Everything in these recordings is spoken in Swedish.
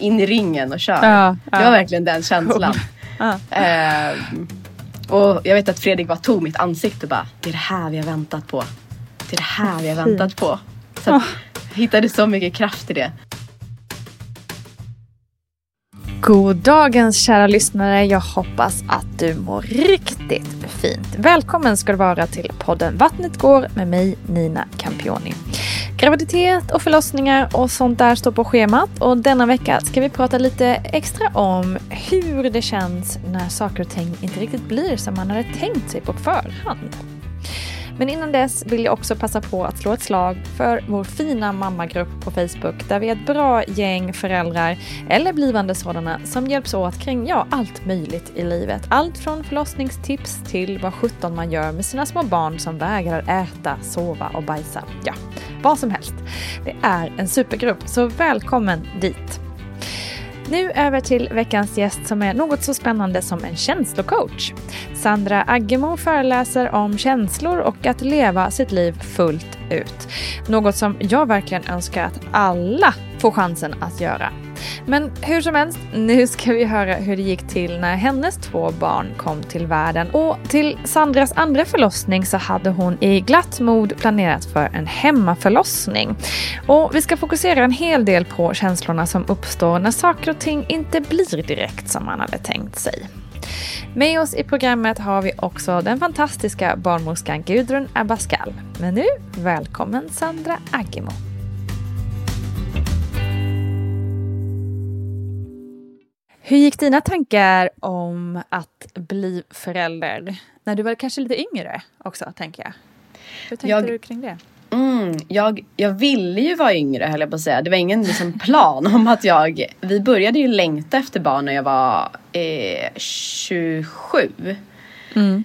in i ringen och kör. Ja. Det var verkligen den känslan. Ja. Ehm, och jag vet att Fredrik bara tog mitt ansikte och bara, det är det här vi har väntat på. Det är det här vi har väntat på. Så att, jag hittade så mycket kraft i det. God dagens kära lyssnare. Jag hoppas att du mår riktigt fint. Välkommen ska du vara till podden Vattnet går med mig Nina Campioni. Graviditet och förlossningar och sånt där står på schemat och denna vecka ska vi prata lite extra om hur det känns när saker och ting inte riktigt blir som man hade tänkt sig på förhand. Men innan dess vill jag också passa på att slå ett slag för vår fina mammagrupp på Facebook där vi är ett bra gäng föräldrar eller blivande sådana som hjälps åt kring ja, allt möjligt i livet. Allt från förlossningstips till vad sjutton man gör med sina små barn som vägrar äta, sova och bajsa. Ja, vad som helst. Det är en supergrupp, så välkommen dit! Nu över till veckans gäst som är något så spännande som en känslocoach. Sandra Aggemo föreläser om känslor och att leva sitt liv fullt ut. Något som jag verkligen önskar att alla får chansen att göra. Men hur som helst, nu ska vi höra hur det gick till när hennes två barn kom till världen. Och till Sandras andra förlossning så hade hon i glatt mod planerat för en hemmaförlossning. Och vi ska fokusera en hel del på känslorna som uppstår när saker och ting inte blir direkt som man hade tänkt sig. Med oss i programmet har vi också den fantastiska barnmorskan Gudrun Abascal. Men nu, välkommen Sandra Aggemo. Hur gick dina tankar om att bli förälder? När du var kanske lite yngre också, tänker jag. Hur tänkte Jag- du kring det? Mm, jag, jag ville ju vara yngre höll jag på att säga. Det var ingen liksom, plan om att jag... Vi började ju längta efter barn när jag var eh, 27. Mm.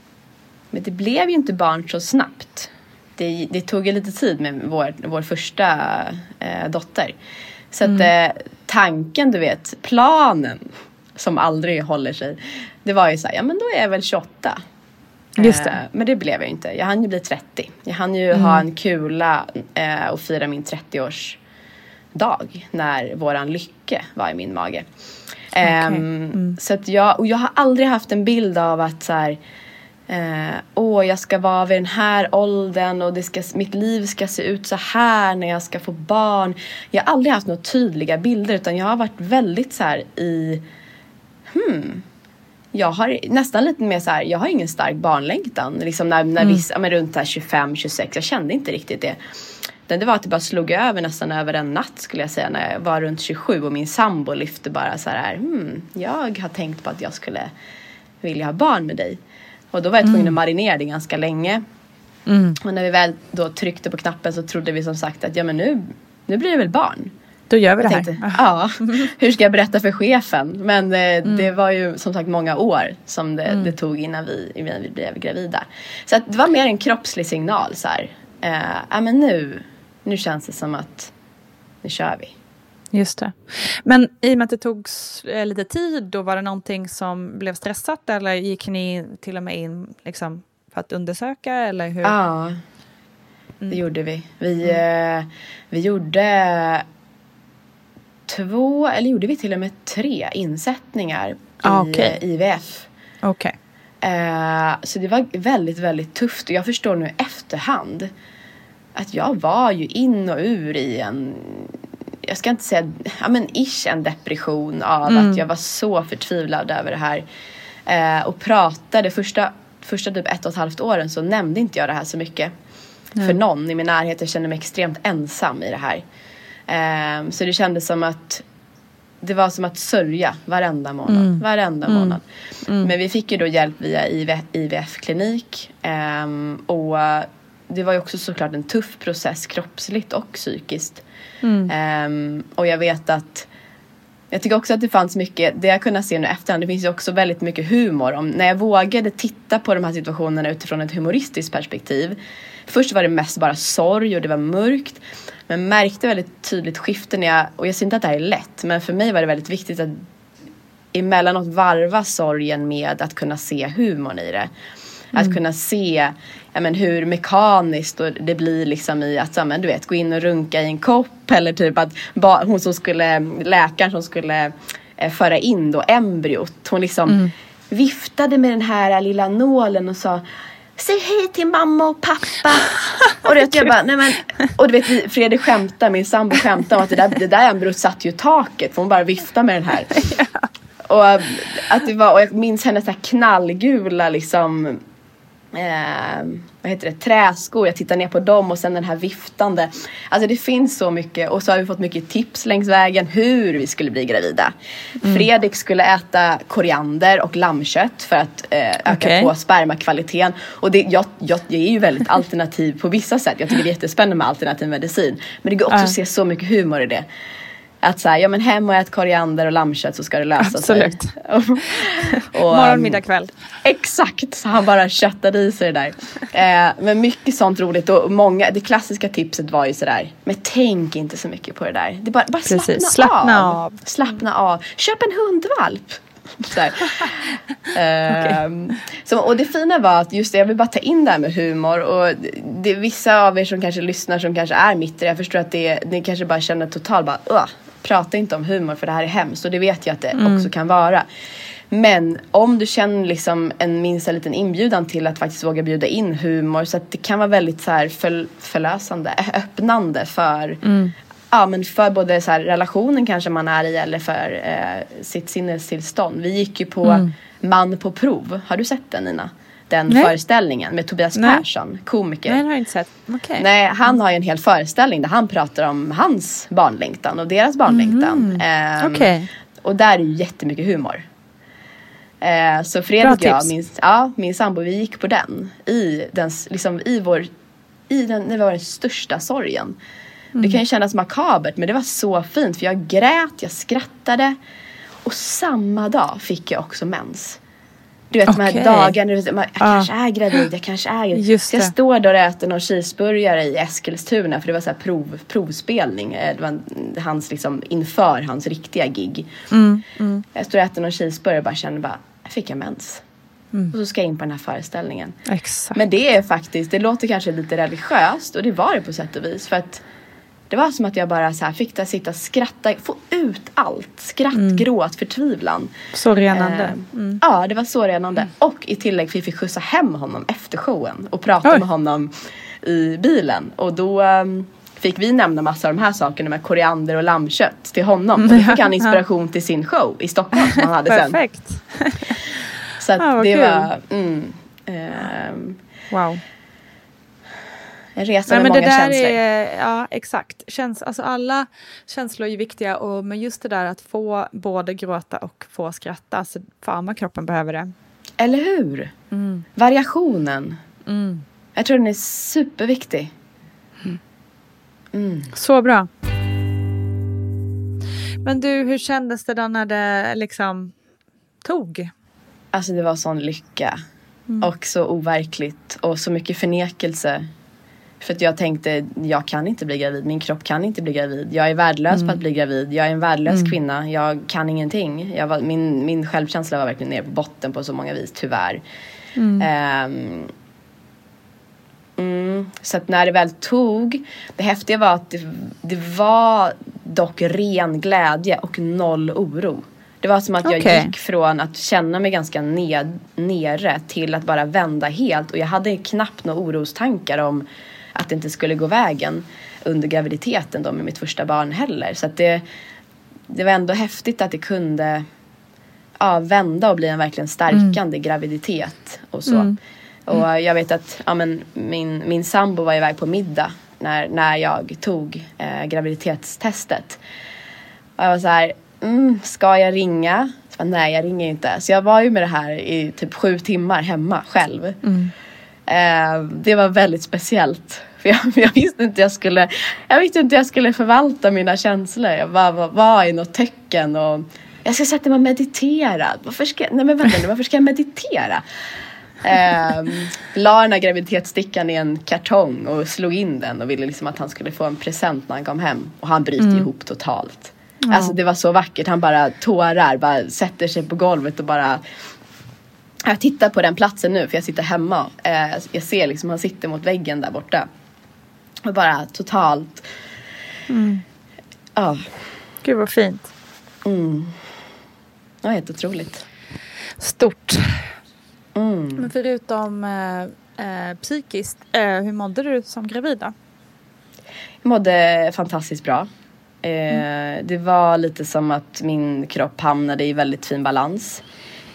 Men det blev ju inte barn så snabbt. Det, det tog ju lite tid med vår, vår första eh, dotter. Så att, eh, tanken, du vet, planen som aldrig håller sig. Det var ju så här, ja men då är jag väl 28. Just det. Eh, men det blev jag inte. Jag hann ju bli 30. Jag hann ju ha en kula eh, och fira min 30-årsdag när våran lycke var i min mage. Ehm, Så att jag, och jag har aldrig haft en bild av att så här, eh, åh, jag ska vara vid den här åldern och det ska, mitt liv ska se ut så här när jag ska få barn. Jag har aldrig haft några tydliga bilder utan jag har varit väldigt så här i jag har nästan lite mer så här, jag har ingen stark barnlängtan. Liksom när, när vissa, ja, men runt 25-26, jag kände inte riktigt det. Men det var att det bara slog över nästan över en natt skulle jag säga när jag var runt 27 och min sambo lyfte bara så här, hmm, jag har tänkt på att jag skulle vilja ha barn med dig. Och då var jag tvungen att marinera det ganska länge. Och när vi väl då tryckte på knappen så trodde vi som sagt att ja men nu, nu blir det väl barn. Då gör vi det Jag här. tänkte, ja, hur ska jag berätta för chefen? Men eh, Mm. det var ju som sagt många år som det, det tog innan vi, innan vi blev gravida. Så det var mer en kroppslig signal så här. Eh, ja men nu, nu känns det som att nu kör vi. Just det. Men i och med att det tog eh, lite tid, då var det någonting som blev stressat eller gick ni till och med in liksom, för att undersöka eller hur? Ja, det Mm. gjorde vi. Vi, eh, vi gjorde två, eller gjorde vi till och med tre insättningar i Ah, okej. eh, IVF. Eh, så det var väldigt, väldigt tufft och jag förstår nu i efterhand att jag var ju in och ur i en, jag ska inte säga, ja men ish en depression av att jag var så förtvivlad över det här. Eh, och pratade första, första typ ett och ett halvt åren så nämnde inte jag det här så mycket. För någon i min närhet, jag kände mig extremt ensam i det här. Eh, så det kändes som att det var som att sörja varenda månad. Varenda månad. Men vi fick ju då hjälp via IVF-klinik. ehm, och det var ju också såklart en tuff process kroppsligt och psykiskt. Ehm, och jag vet att jag tycker också att det fanns mycket, det jag kunnat se nu efterhand, det finns ju också väldigt mycket humor. Om, när jag vågade titta på de här situationerna utifrån ett humoristiskt perspektiv. Först var det mest bara sorg och det var mörkt. Men märkte väldigt tydligt skifte när jag, och jag säger inte att det här är lätt, men för mig var det väldigt viktigt att emellanåt varva sorgen med att kunna se humorn i det. Att kunna se ja, men hur mekaniskt det blir liksom i att ja, men, du vet, gå in och runka i en kopp eller typ att ba, hon som skulle, läkaren som skulle eh, föra in då embryot, hon liksom viftade med den här lilla nålen och sa Säg hej till mamma och pappa. Och vet, jag bara, nej men, och du vet Fredrik skämtar, min sambo skämtar om att det där, det där embryot satt ju taket för hon bara viftade med den här. Och äh, att det var, och jag minns hennes knallgula liksom eh, vad heter det, träskor, jag tittar ner på dem och sen den här viftande. Alltså det finns så mycket och så har vi fått mycket tips längs vägen hur vi skulle bli gravida. Fredrik skulle äta koriander och lammkött för att eh, öka Okej. på spermakvaliteten. Och det, jag, jag, jag är ju väldigt alternativ på vissa sätt. Jag tycker det är jättespännande med alternativ medicin. Men det går också Ja. att se så mycket humor i det. Att säga, ja men hem och ät koriander och lammkött så ska det lösa Absolut. sig. och, Morgon, um, middag, kväll. Exakt, så han bara köttade i sig det där. Eh, men mycket sånt roligt och många, det klassiska tipset var ju sådär, men tänk inte så mycket på det där. Det bara, bara slappna, slappna av. av. Slappna av. Köp en hundvalp. Så, här. Ehm, så, och det fina var att just det, jag vill bara ta in det här med humor och det är vissa av er som kanske lyssnar som kanske är mitt i det. Jag förstår att det, ni kanske bara känner totalt bara "Ugh, prata inte om humor för det här är hemskt och det vet jag att det också kan vara. Men om du känner liksom en minsta liten inbjudan till att faktiskt våga bjuda in humor så att det kan vara väldigt så här förl- förlösande, öppnande för Ja men för både så här, relationen kanske man är i eller för eh, sitt sinnestillstånd. Vi gick ju på Man på prov. Har du sett den Nina? Den Nej. föreställningen med Tobias Nej. Persson, komiker. Nej, det har jag inte sett. Okej. Nej, han har ju en hel föreställning där han pratar om hans barnlängtan och deras barnlängtan. Ehm, Okej. Och där är ju jättemycket humor. Eh, så Fredrik och jag, min, ja, min sambo, vi gick på den. I, den, liksom, i vår, i den, det var den största sorgen. Det kan ju kännas makabert men det var så fint för jag grät, jag skrattade. Och samma dag fick jag också mens. Du vet de Okej. här dagarna, jag Ja. kanske är gravid, jag kanske är gravid. Just så jag står där och äter någon cheeseburgare i Eskilstuna för det var så här prov, provspelning. Eh, Det var hans liksom inför hans riktiga gig. Mm, Jag står och äter någon cheeseburgare och bara känner bara, jag fick jag mens. Mm. Och så ska jag in på den här föreställningen. Exakt. Men det är faktiskt, det låter kanske lite religiöst och det var det på sätt och vis. För att det var som att jag bara så här fick där sitta och skratta, få ut allt. Skratt, Mm. gråt, förtvivlan. Så renande. Eh, Mm. Ja, det var så renande. Och i tillägg fick vi skjutsa hem honom efter showen och prata Oj. med honom i bilen. Och då ehm, fick vi nämna massa av de här sakerna med koriander och lammkött till honom. Och då fick han inspiration till sin show i Stockholm som han hade sen. Perfekt. Så att Ah, det kul. var mm, ehm, Wow. En resa Nej, med men det många där känslor. är, ja exakt. Känns, alltså alla känslor är viktiga och men just det där att få både gråta och få skratta. Alltså, fan vad kroppen behöver det. Eller hur? Variationen. Jag tror den är superviktig. Så bra. Men du, hur kändes det då när det liksom tog? Alltså det var sån lycka. Och så overkligt. Och så mycket förnekelse. För att jag tänkte, jag kan inte bli gravid. Min kropp kan inte bli gravid. Jag är värdelös på att bli gravid. Jag är en värdelös kvinna. Jag kan ingenting. Jag var, min, min självkänsla var verkligen nere på botten på så många vis, tyvärr. Mm, så att när det väl tog, det häftiga var att det, det var dock ren glädje och noll oro. Det var som att jag Okej. gick från att känna mig ganska ned, nere till att bara vända helt och jag hade knappt några orostankar om att det inte skulle gå vägen under graviditeten då med mitt första barn heller. Så att det, det var ändå häftigt att det kunde ja, vända och bli en verkligen stärkande graviditet och så. Och jag vet att ja, men min, min sambo var iväg på middag när, när jag tog eh, graviditetstestet. Och jag var så här, mm, ska jag ringa? Så bara, Nej, jag ringer inte. Så jag var ju med det här i typ sju timmar hemma själv. Eh, det var väldigt speciellt. För jag, jag visste inte jag skulle Jag visste inte jag skulle förvalta mina känslor. Jag bara var, var i något tecken och jag ska sätta mig och meditera. Varför ska, nej men vänta nu, varför ska jag meditera? Eh, la den här graviditetsstickan i en kartong och slog in den och ville liksom att han skulle få en present när han kom hem. Och han bryter ihop totalt. Alltså det var så vackert. Han bara tårar, bara sätter sig på golvet och bara jag tittar på den platsen nu för jag sitter hemma. Eh, jag ser liksom han sitter mot väggen där borta. Och bara totalt. Ja, Gud vad fint. det var helt otroligt. Stort. Mm. Men förutom eh, eh, psykiskt, eh, hur mådde du som gravid då? Jag mådde fantastiskt bra. Eh, det var lite som att min kropp hamnade i väldigt fin balans.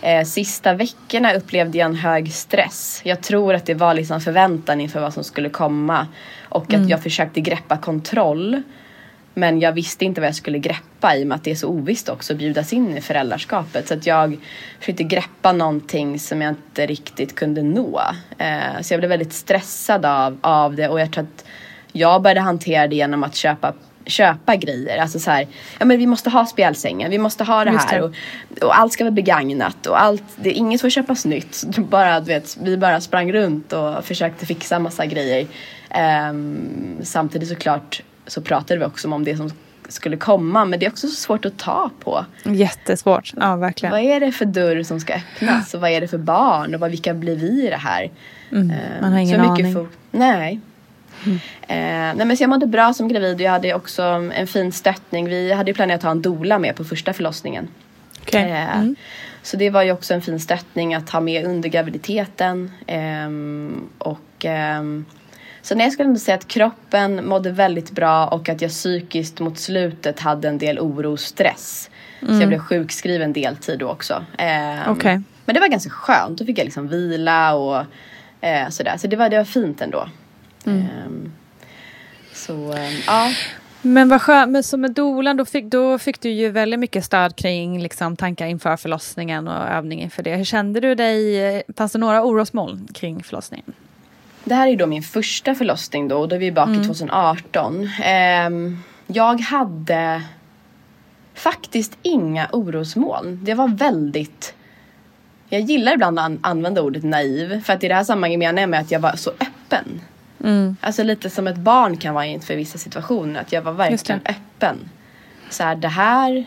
Eh, sista veckorna upplevde jag en hög stress. Jag tror att det var liksom förväntan inför vad som skulle komma. Och att jag försökte greppa kontroll. Men jag visste inte vad jag skulle greppa i och med att det är så ovisst också att bjudas in i föräldraskapet. Så att jag försökte greppa någonting som jag inte riktigt kunde nå. Eh, så jag blev väldigt stressad av, av det och jag tror att jag började hantera det genom att köpa köpa grejer. Alltså så här, ja men vi måste ha spjälsängen, vi måste ha det Just här. det. Och, och allt ska vara begagnat och allt, det, inget får köpas nytt. Bara, du vet, vi bara sprang runt och försökte fixa massa grejer. Ehm, samtidigt såklart så pratade vi också om det som skulle komma men det är också så svårt att ta på. Jättesvårt. Ja, verkligen. Vad är det för dörr som ska öppnas och vad är det för barn och vad, vilka blir vi i det här? Ehm, man har ingen så mycket aning. fo- nej. Eh, nej men så jag mådde bra som gravid och jag hade också en fin stöttning. Vi hade ju planerat att ha en doula med på första förlossningen. Okej. Eh, Mm. Så det var ju också en fin stöttning att ha med under graviditeten. Ehm, och ehm, så nej, jag skulle ändå säga att kroppen mådde väldigt bra och att jag psykiskt mot slutet hade en del oro och stress. Så jag blev sjukskriven deltid då också. Ehm, Mm. Okej. Men det var ganska skönt. Då fick jag liksom vila och eh, sådär. Så det var, det var fint ändå. Mm. Ehm, så ehm, ja. Men vad skönt, men så med dolan då fick, då fick du ju väldigt mycket stöd kring liksom, tankar inför förlossningen och övning inför det. Hur kände du dig? eh, Fanns det några orosmoln kring förlossningen? Det här är då min första förlossning då och då är vi bak i 2018. Ehm, jag hade faktiskt inga orosmoln. Det var väldigt jag gillar ibland att använda ordet naiv. För att i det här sammanhanget menar jag med att jag var så öppen. Mm. Alltså lite som ett barn kan vara inför vissa situationer. Att jag var verkligen öppen. Så här, det här...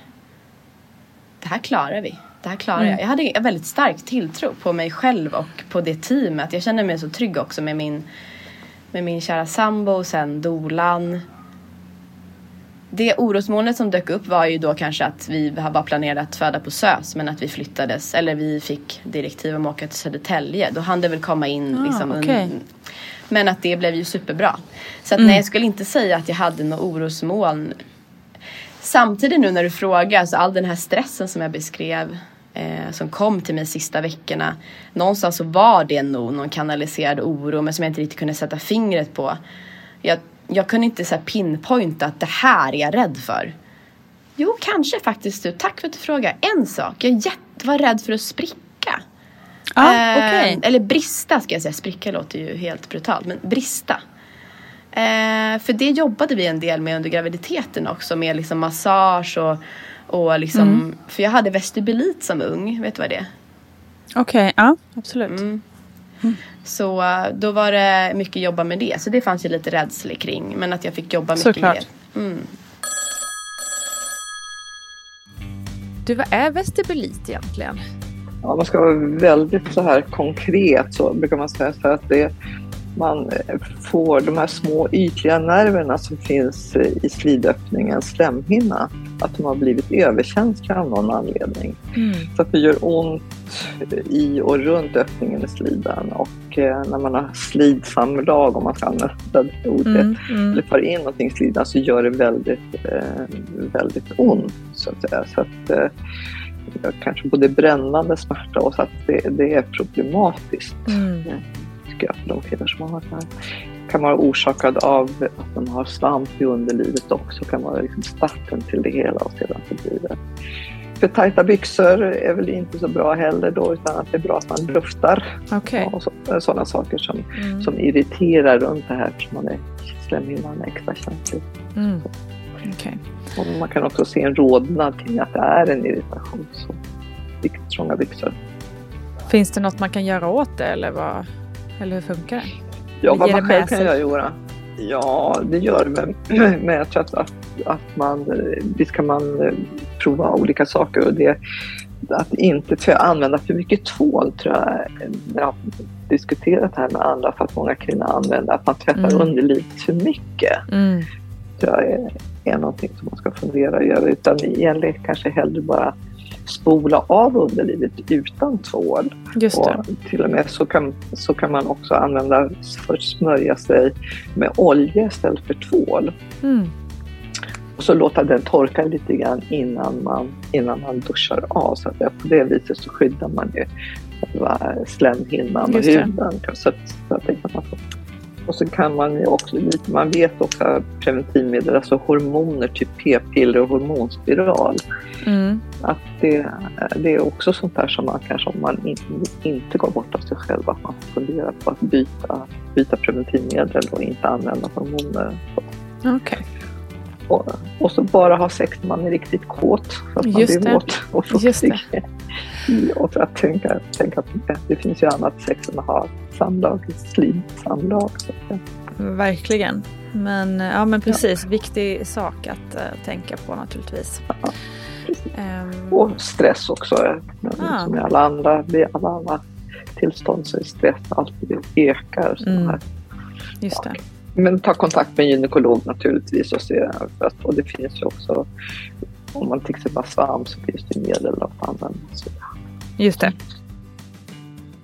Det här klarar vi. Det här klarar Mm. jag. Jag hade en väldigt stark tilltro på mig själv och på det teamet. Jag kände mig så trygg också med min, med min kära sambo och sen dolan. Det orosmolnet som dök upp var ju då kanske att vi var planerade att föda på SÖS men att vi flyttades, eller vi fick direktiv om att åka till Södertälje. Då hann det väl komma in Ah, liksom okej. un- Men att det blev ju superbra. Så att Mm. nej, jag skulle inte säga att jag hade något orosmoln. Samtidigt nu när du frågar, så all den här stressen som jag beskrev eh, som kom till mig sista veckorna. Någonstans så var det nog någon kanaliserad oro men som jag inte riktigt kunde sätta fingret på. Jag, jag kunde inte så här pinpointa att det här är jag rädd för. Jo, kanske faktiskt du. Tack för att du frågar. En sak. Jag var rädd för att spricka. Ja, Eh. Eller brista ska jag säga. Spricka låter ju helt brutalt. Men brista. Eh, för det jobbade vi en del med under graviditeten också. Med liksom massage och, och liksom. Mm. För jag hade vestibulit som ung. Vet du vad det är? Okej, ja absolut. Mm. Så eh, då var det mycket jobba med det. Så det fanns ju lite rädsla kring. Men att jag fick jobba mycket Såklart. med det. Mm. Du, vad är vestibulit egentligen? Ja, man ska vara väldigt så här konkret så brukar man säga för att det, man får de här små ytliga nerverna som finns i slidöppningens slemhinna att de har blivit överkänsliga av någon anledning. Mm. Så att det gör ont i och runt öppningen i slidan och eh, när man har slidsamlag om man ska använda det ordet Mm. Mm. eller tar in någonting i slidan så gör det väldigt, eh, väldigt ont. Så att säga. Så att, eh, kanske både brännande smärta och så att det, det är problematiskt Mm. tycker jag för de kvinnor som har det här. kan vara orsakad av att de har svamp i underlivet också. kan vara liksom starten till det hela och sedan så blir det för tajta byxor är väl inte så bra heller då utan att det är bra att man luftar Okej. och så, sådana saker som, Mm. som irriterar runt det här eftersom man är, slemhinnan extra känslig. Mm. Okej. Och man kan också se en rodnad kring att det är en irritation. Så riktigt trånga byxor. Finns det något man kan göra åt det eller, vad, eller hur funkar det? Ja, vad man själv kan sig? göra? Ja, det gör det. Men, men jag tror att, att, att man, visst kan man eh, prova olika saker och det att inte för använda för mycket tvål tror jag, jag har diskuterat det här med andra för att många kvinnor använder att man tvättar Mm. underlivet för mycket. Mm. tror jag är, är någonting som man ska fundera över. Utan egentligen kanske hellre bara spola av underlivet utan tvål. Det. Och till och med så kan, så kan man också använda för att smörja sig med olja istället för tvål. Mm. Och så låta den torka lite grann innan man, innan man duschar av. Så att det- på det viset så skyddar man ju själva slemhinnan och det. huden. Så att, så att det man få. Och så kan man ju också, man vet också preventivmedel, alltså hormoner, typ p-piller och hormonspiral, Mm. att det, det är också sånt där som man kanske om man inte, inte går bort av sig själv, att man får fundera på att byta, byta preventivmedel och inte använda hormoner. Okej. Och, och så bara ha sex när man är riktigt kåt, så att man Just blir det. våt och fuktig. Och för att tänka, tänka på det. Finns ju annat sex än att ha samlag, att säga. Verkligen. Men, ja, men precis, viktig sak att eh, tänka på naturligtvis. precis. Ehm, Och stress också. Ah. Som i alla andra, vid alla andra tillstånd så är stress alltid ökar. Mm. här. just det. Men ta kontakt med en gynekolog naturligtvis. Och, se, för att, och det finns ju också, om man till exempel har svamp så finns det medel att använda. Så, Just det.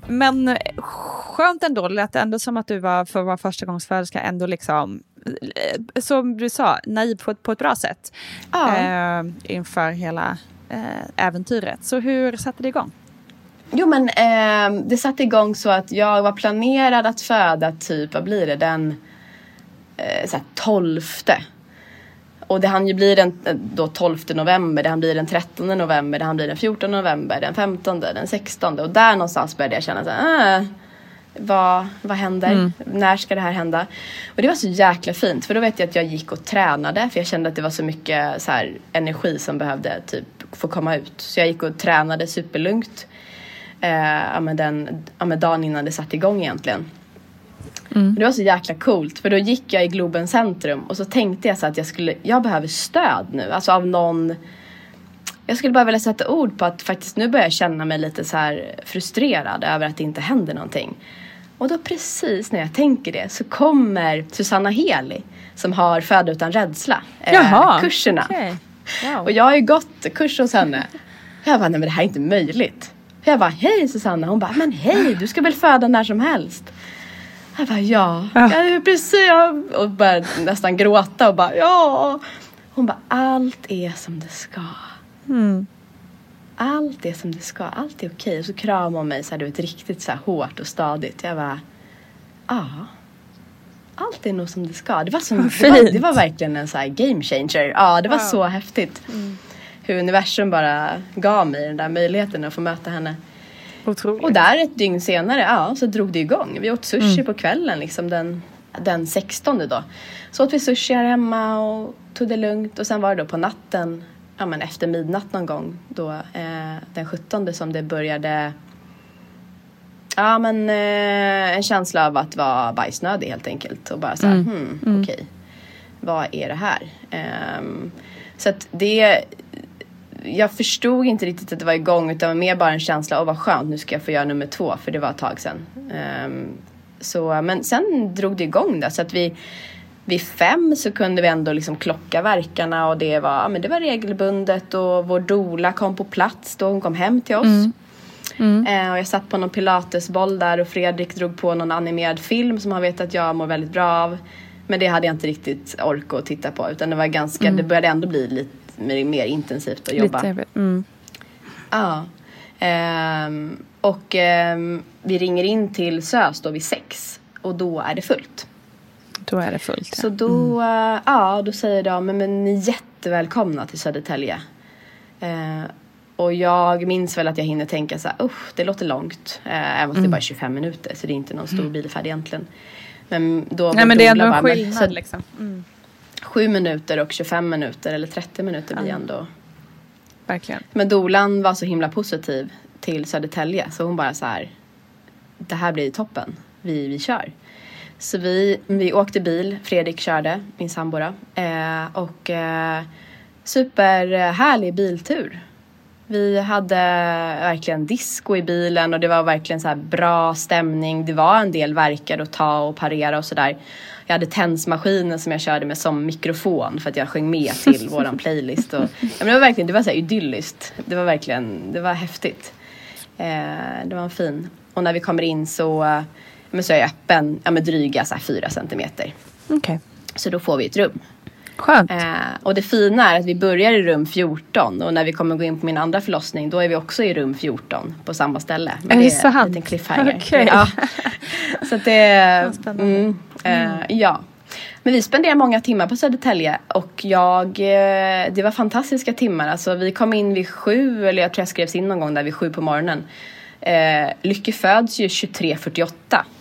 Men skönt ändå, det lät ändå som att du var för att vara förstagångsföderska ändå liksom, eh, som du sa, naiv på, ett- på ett bra sätt Ja. eh, inför hela eh, äventyret. Så hur satte det igång? Jo men eh, det satte igång så att jag var planerad att föda typ, vad blir det, den eh, så här, 12. Och det hann ju bli den eh, då 12 november, det hann bli den 13 november, det hann bli den 14 november, den 15, den 16 och där någonstans började jag känna så här, äh, vad, vad händer? När ska det här hända? Och det var så jäkla fint för då vet jag att jag gick och tränade för jag kände att det var så mycket så här, energi som behövde typ få komma ut. Så jag gick och tränade superlugnt. Eh, ja, men den, ja, men dagen innan det satte igång egentligen. Det var så jäkla coolt för då gick jag i Globen centrum och så tänkte jag så att jag skulle, jag behöver stöd nu, alltså av någon jag skulle bara vilja sätta ord på att faktiskt nu börjar jag känna mig lite så här frustrerad över att det inte händer någonting. Och då precis när jag tänker det så kommer Susanna Heli som har Föda utan rädsla, eh, Jaha, kurserna. okej. Wow. Och jag har ju gått kurs hos henne. Jag bara, nej men det här är inte möjligt. Jag bara, hej Susanna. Hon bara, men hej, du ska väl föda när som helst. Jag bara, ja. Ja. ja det är precis. Jag- Och började nästan gråta och bara, ja. Hon bara, allt är som det ska. Mm. Allt är som det ska, allt är okej. Och så kramade hon mig så här, du vet, riktigt så här hårt och stadigt. Jag bara, ja. Allt är nog som det ska. Det var, som, det var, det var verkligen en så här game changer. Ja, det var så häftigt. Hur universum bara gav mig den där möjligheten att få möta henne. Otroligt. Och där ett dygn senare, ja, så drog det igång. Vi åt sushi på kvällen, liksom den, den 16 då. Så åt vi sushi här hemma och tog det lugnt. Och sen var det då på natten, ja men efter midnatt någon gång, då eh, den 17 som det började Ja men eh, en känsla av att vara bajsnödig helt enkelt. Och bara så här, hmm, okej. Vad är det här? Ehm, så att det jag förstod inte riktigt att det var igång utan mer bara en känsla av vad skönt, nu ska jag få göra nummer två för det var ett tag sedan. Ehm, så, men sen drog det igång där så att vi vid fem så kunde vi ändå liksom klocka verkarna och det var, ja, men det var regelbundet och vår dola kom på plats då hon kom hem till oss. Eh, och jag satt på någon pilatesboll där och Fredrik drog på någon animerad film som han vet att jag mår väldigt bra av. Men det hade jag inte riktigt ork att titta på utan det var ganska, det började ändå bli lite mer, mer intensivt att jobba. Lite, mm. Ja. Ehm, och ehm, vi ringer in till SÖS då vid sex och då är det fullt. Då är det fullt. Ja. Så då, eh, ja, då säger de, men, men ni är jättevälkomna till Södertälje. Eh, och jag minns väl att jag hinner tänka så här, usch, det låter långt. Eh, även fast det bara är 25 minuter, så det är inte någon stor bilfärd egentligen. Men då Nej men det är ändå en bara, men- skillnad så liksom. Mm. Sju minuter och 25 minuter eller 30 minuter blir ändå Verkligen. men Dolan var så himla positiv till Södertälje så hon bara så här. Det här blir toppen. Vi, vi kör. Så vi, vi åkte bil. Fredrik körde, min sambo. Eh, och eh, superhärlig biltur. Vi hade verkligen disco i bilen och det var verkligen så bra stämning. Det var en del verkar att ta och parera och sådär. Jag hade tensmaskinen som jag körde med som mikrofon för att jag sjöng med till våran playlist. Och, ja, men det var verkligen, det var så här idylliskt. Det var verkligen, det var häftigt. Eh, det var en fin. Och när vi kommer in så, eh, men så är jag öppen, ja men dryga så här fyra centimeter. Okej. Så då får vi ett rum. Skönt. Eh, och det fina är att vi börjar i rum 14 och när vi kommer gå in på min andra förlossning då är vi också i rum 14 på samma ställe. Men Är det är sant? en liten cliffhanger. Okej. Ja. Så det mm, eh, Ja. Men vi spenderar många timmar på Södertälje och jag, eh, det var fantastiska timmar. Alltså vi kom in vid sju, eller jag tror jag skrevs in någon gång där vid sju på morgonen. Eh, Lycke föds ju 23.48.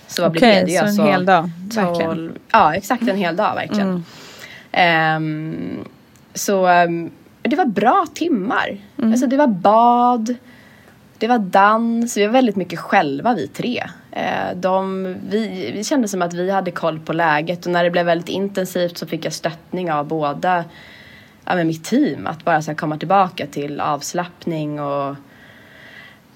Så vad blir Okej, det? det? så en alltså hel dag, verkligen. 12 Ja, exakt en hel dag verkligen. Ehm, så ehm, det var bra timmar. Alltså det var bad, det var dans, vi var väldigt mycket själva vi tre. Eh, de, vi, vi kände som att vi hade koll på läget och när det blev väldigt intensivt så fick jag stöttning av båda ja, men mitt team. Att bara så komma tillbaka till avslappning och,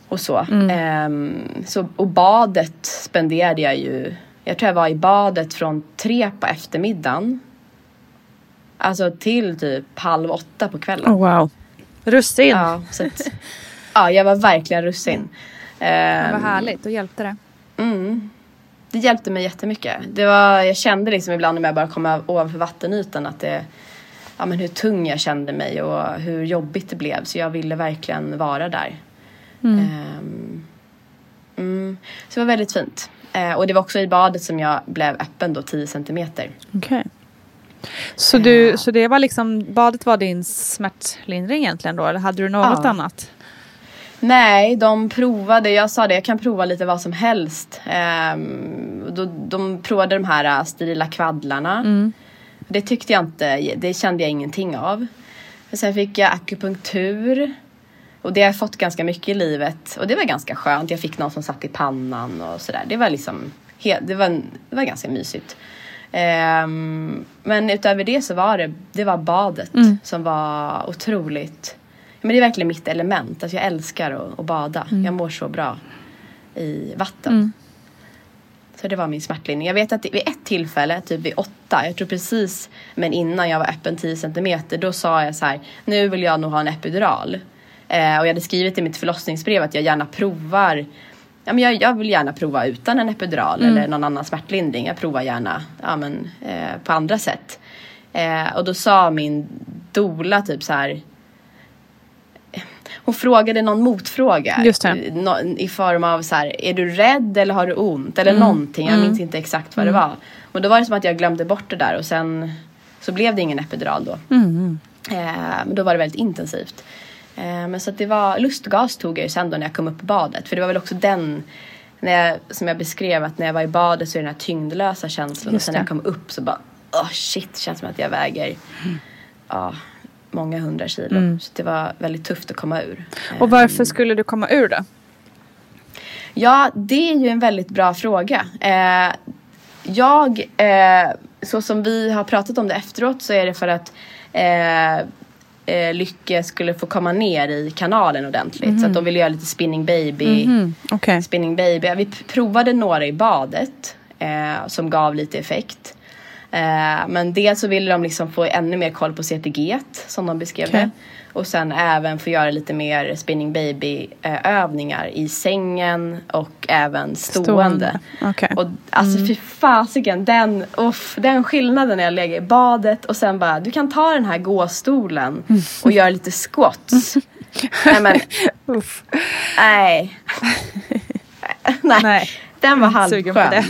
och så. Ehm, så. Och badet spenderade jag ju, jag tror jag var i badet från tre på eftermiddagen Alltså till typ halv åtta på kvällen. Oh, wow. Russin. Ja, så att, ja, jag var verkligen russin. Vad Ehm, härligt, då hjälpte det. Mm. Det hjälpte mig jättemycket. Det var, jag kände liksom ibland när jag bara kom ovanför vattenytan att det, ja, men hur tung jag kände mig och hur jobbigt det blev. Så jag ville verkligen vara där. Ehm, mm. Så det var väldigt fint. Eh, och det var också i badet som jag blev öppen då 10 centimeter. Okej. Så, du, Ja. så det var liksom, badet var din smärtlindring egentligen då? Eller hade du något Ja. annat? Nej, de provade. Jag sa det, jag kan prova lite vad som helst. Ehm, då, de provade de här äh, sterila kvaddlarna. Det tyckte jag inte, det kände jag ingenting av. Sen fick jag akupunktur. Och det har jag fått ganska mycket i livet. Och det var ganska skönt. Jag fick någon som satt i pannan och sådär. Det var liksom, det var, det var ganska mysigt. Um, men utöver det så var det, det var badet mm. som var otroligt men det är verkligen mitt element. Alltså jag älskar att, att bada. Mm. Jag mår så bra i vatten. Mm. Så det var min smärtlindring. Jag vet att vid ett tillfälle, typ vid åtta, jag tror precis, men innan jag var öppen 10 centimeter, då sa jag så här, nu vill jag nog ha en epidural. Eh, och jag hade skrivit i mitt förlossningsbrev att jag gärna provar, ja, men jag, jag vill gärna prova utan en epidural mm. eller någon annan smärtlindring. Jag provar gärna ja, men, eh, på andra sätt. Eh, och då sa min dola typ så här, hon frågade någon motfråga. Just det. I form av så här, är du rädd eller har du ont? Eller mm. någonting. Jag mm. minns inte exakt vad det mm. var. Och då var det som att jag glömde bort det där och sen så blev det ingen epidural då. Mm. Eh, men då var det väldigt intensivt. Eh, men så att det var, lustgas tog jag ju sen då när jag kom upp i badet. För det var väl också den, när jag, som jag beskrev att när jag var i badet så är det den här tyngdlösa känslan. Och sen när jag kom upp så bara, oh shit, känns som att jag väger, mm. ja många hundra kilo. Mm. Så det var väldigt tufft att komma ur. Och varför ehm. skulle du komma ur det? Ja, det är ju en väldigt bra fråga. Eh, jag, eh, så som vi har pratat om det efteråt så är det för att eh, eh Lycke skulle få komma ner i kanalen ordentligt. Mm -hmm. Så att mhm. de ville göra lite spinning baby. Mm -hmm. okay. Spinning baby. Vi provade några i badet eh, som gav lite effekt. Eh, men dels så ville de liksom få ännu mer koll på CTG som de beskrev okay. det. Och sen även få göra lite mer spinning baby övningar i sängen och även stående. stående. Okay. Och alltså mm. fy fasiken, den, uff, den skillnaden när jag lägger i badet och sen bara du kan ta den här gåstolen och göra lite squats. nej men, uff. nej. nej. nej. Den var halvskön.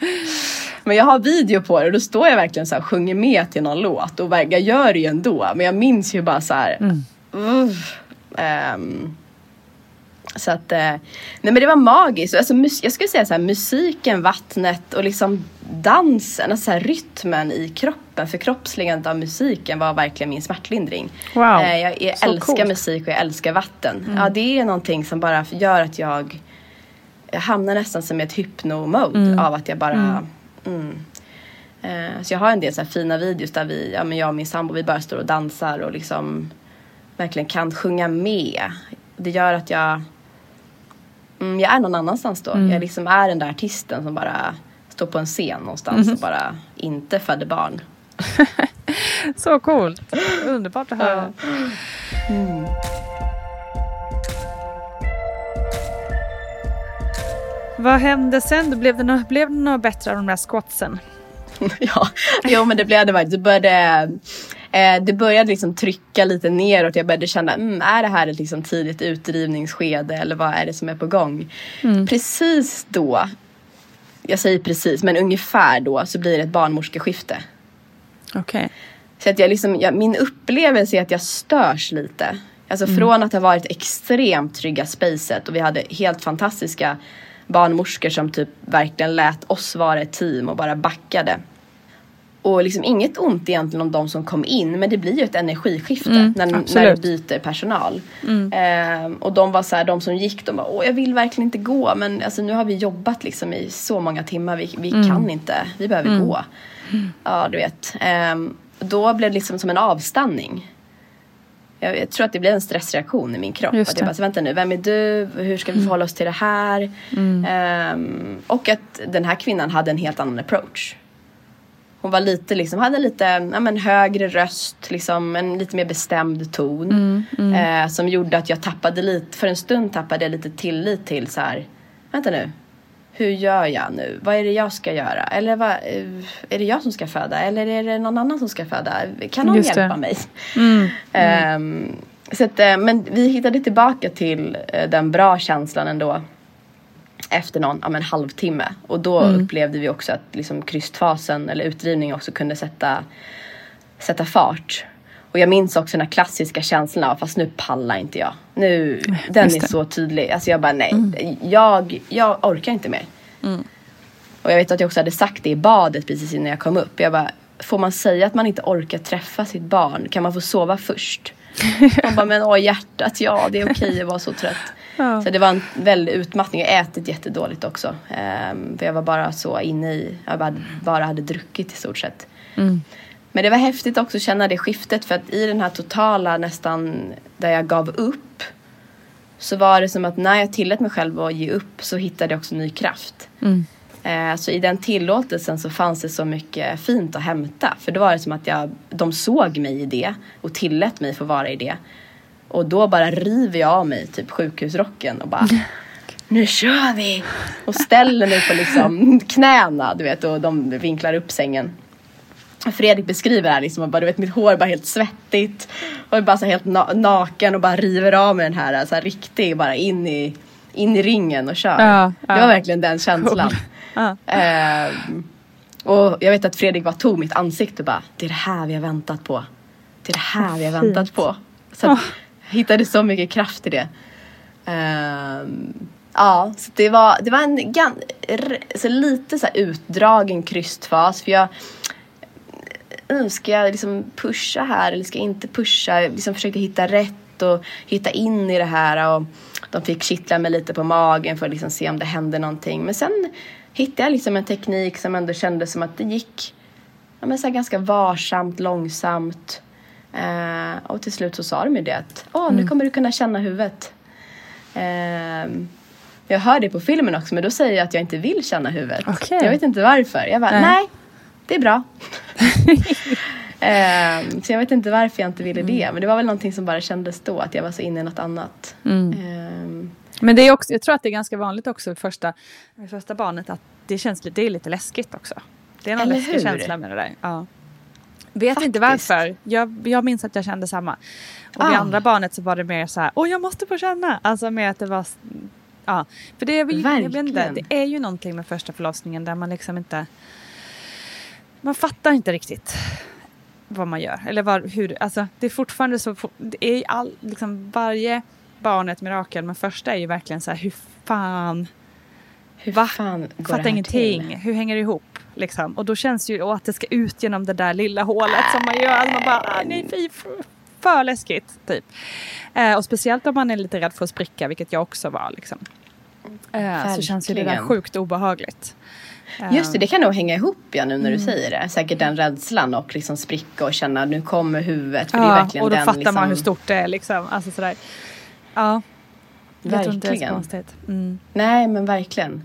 Men jag har video på det och då står jag verkligen så här sjunger med till någon låt och jag gör det ju ändå. Men jag minns ju bara så här. Mm. Um, så att, uh, nej men det var magiskt. Alltså, jag skulle säga så här, musiken, vattnet och liksom dansen, alltså så här, rytmen i kroppen, förkroppsligandet av musiken var verkligen min smärtlindring. Wow. Uh, jag, jag älskar coolt. musik och jag älskar vatten. Mm. Ja, det är någonting som bara gör att jag, jag hamnar nästan som i ett hypno-mode mm. av att jag bara mm Mm. Eh, så jag har en del så fina videos där vi, ja, men jag och min sambo, vi bara står och dansar och liksom verkligen kan sjunga med. Det gör att jag, mm, jag är någon annanstans då. Mm. Jag liksom är den där artisten som bara står på en scen någonstans mm. och bara inte föder barn. så coolt! Underbart att höra. Vad hände sen? Blev det, något, blev det något bättre av de där squatsen? ja, jo men det blev det faktiskt. Det började, eh, det började liksom trycka lite neråt. Jag började känna, mm, är det här ett liksom tidigt utdrivningsskede eller vad är det som är på gång? Mm. Precis då, jag säger precis, men ungefär då så blir det ett barnmorskeskifte. Okej. Okay. Så att jag liksom, jag, min upplevelse är att jag störs lite. Alltså mm. från att ha varit extremt trygga spacet och vi hade helt fantastiska barnmorskor som typ verkligen lät oss vara ett team och bara backade. Och liksom inget ont egentligen om de som kom in men det blir ju ett energiskifte mm, när, när du byter personal. Mm. Eh, och de var så här, de som gick, de bara åh jag vill verkligen inte gå men alltså nu har vi jobbat liksom i så många timmar, vi, vi mm. kan inte, vi behöver mm. gå. Ja du vet. Eh, då blev det liksom som en avstanning jag, tror att det blev en stressreaktion i min kropp. Att jag bara, vänta nu, vem är du? Hur ska vi mm. förhålla oss till det här? Mm. Um, och att den här kvinnan hade en helt annan approach. Hon var lite, liksom, hade lite ja, men, högre röst, liksom, en lite mer bestämd ton. Mm, mm. Eh, som gjorde att jag tappade lite, för en stund tappade jag lite tillit till så här, vänta nu, hur gör jag nu? Vad är det jag ska göra? Eller vad, eh, är det jag som ska föda? Eller är det någon annan som ska föda? Kan någon hjälpa mig? Mm. Mm. Um, så att, eh, men vi hittade tillbaka till uh, den bra känslan ändå. Efter någon ja, men, halvtimme. Och då mm. upplevde vi också att liksom, krystfasen eller utdrivning också kunde sätta, sätta fart. Och jag minns också den här klassiska känslan av fast nu pallar inte jag. Nu, den är så tydlig. Alltså jag bara nej, mm. jag, jag orkar inte mer. Mm. Och jag vet att jag också hade sagt det i badet precis innan jag kom upp. Jag bara, får man säga att man inte orkar träffa sitt barn? Kan man få sova först? De bara, men åh hjärtat, ja det är okej att vara så trött. Ja. Så det var en väldig utmattning. Jag ätit jättedåligt också. Ehm, för jag var bara så inne i, jag bara, bara hade druckit i stort sett. Mm. Men det var häftigt också att känna det skiftet för att i den här totala nästan där jag gav upp så var det som att när jag tillät mig själv att ge upp så hittade jag också ny kraft. Mm. Eh, Så i den tillåtelsen så fanns det så mycket fint att hämta. För då var det som att jag, de såg mig i det och tillät mig få vara i det. Och då bara river jag av mig typ sjukhusrocken och bara Nu kör vi! Och ställer mig på liksom knäna du vet och de vinklar upp sängen. Fredrik beskriver det här liksom och bara, du vet mitt hår bara helt svettigt och jag är bara så helt na- naken och bara river av mig den här, så här riktig bara in i, in i ringen och kör. Ja, ja. Det var verkligen den känslan. Ja. Ehm, och jag vet att Fredrik bara tog mitt ansikte och bara Det är det här vi har väntat på. Det är det här vi har väntat på. Så att, jag hittade så mycket kraft i det. Ehm, ja, så det var, det var en gan, så lite så utdragen krystfas. För jag mm, Ska jag liksom pusha här eller ska jag inte pusha? Jag liksom försökte hitta rätt och hitta in i det här. Och de fick kittla mig lite på magen för att liksom se om det hände någonting. Men sen hittade jag liksom en teknik som ändå kändes som att det gick ja, men så ganska varsamt, långsamt. Eh, och till slut så sa de ju det att Åh, nu kommer du kunna känna huvudet. Ehm, jag hör det på filmen också men då säger jag att jag inte vill känna huvudet. Okej. Jag vet inte varför. Jag bara, Nej. nej, det är bra. Ehm, så jag vet inte varför jag inte ville det. Men det var väl någonting som bara kändes då, att jag var så inne i något annat. Ehm, Men det är också, jag tror att det är ganska vanligt också första, i första barnet att det känns lite, det är lite läskigt också. Det är någon Eller läskig hur? känsla med det där. Ja. Vet inte Faktiskt. varför. Jag, jag minns att jag kände samma. Och vid Ah. andra barnet så var det mer så här, åh jag måste få känna. Alltså med att det var, ja. För det är, jag vet inte, det är ju någonting med första förlossningen där man liksom inte, man fattar inte riktigt vad man gör. Eller var, hur, alltså det är fortfarande så, det är all, liksom varje barn är ett mirakel men första är ju verkligen så här, hur fan hur Va? fan går Fattar ingenting. till? Hur hänger det ihop? Liksom. Och då känns det ju att det ska ut genom det där lilla hålet som man gör. Alltså man bara, "Ah, nej fy, för läskigt. Typ. Eh, och speciellt om man är lite rädd för att spricka, vilket jag också var. Liksom. Eh, så känns ju det där sjukt obehagligt. Just det, det kan nog hänga ihop ja, nu när Mm. du säger det. Säkert den rädslan och liksom spricka och känna nu kommer huvudet. För det är ja, verkligen och då den, fattar liksom, man hur stort det är. Liksom. Alltså sådär. Ja, jag tror inte det är så Verkligen. konstigt. Mm. Nej men verkligen.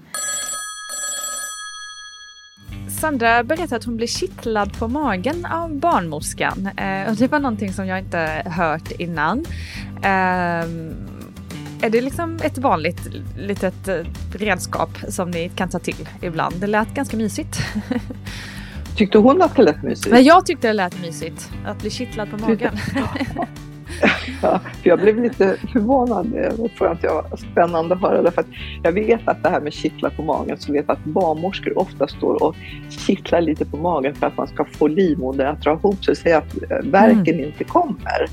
Sandra berättade att hon blev kittlad på magen av barnmorskan. Eh, och det var någonting som jag inte hört innan. Eh, är det liksom ett vanligt litet eh, redskap som ni kan ta till ibland? Det lät ganska mysigt. Tyckte hon att det lät mysigt? Men jag tyckte det lät mysigt att bli kittlad på magen. Ja, för jag blev lite förvånad. Det tror jag inte jag var spännande att höra. Därför att jag vet att det här med kittlar på magen, så vet jag att barnmorskor ofta står och kittlar lite på magen för att man ska få livmodern att dra ihop sig, så att eh, värken inte kommer.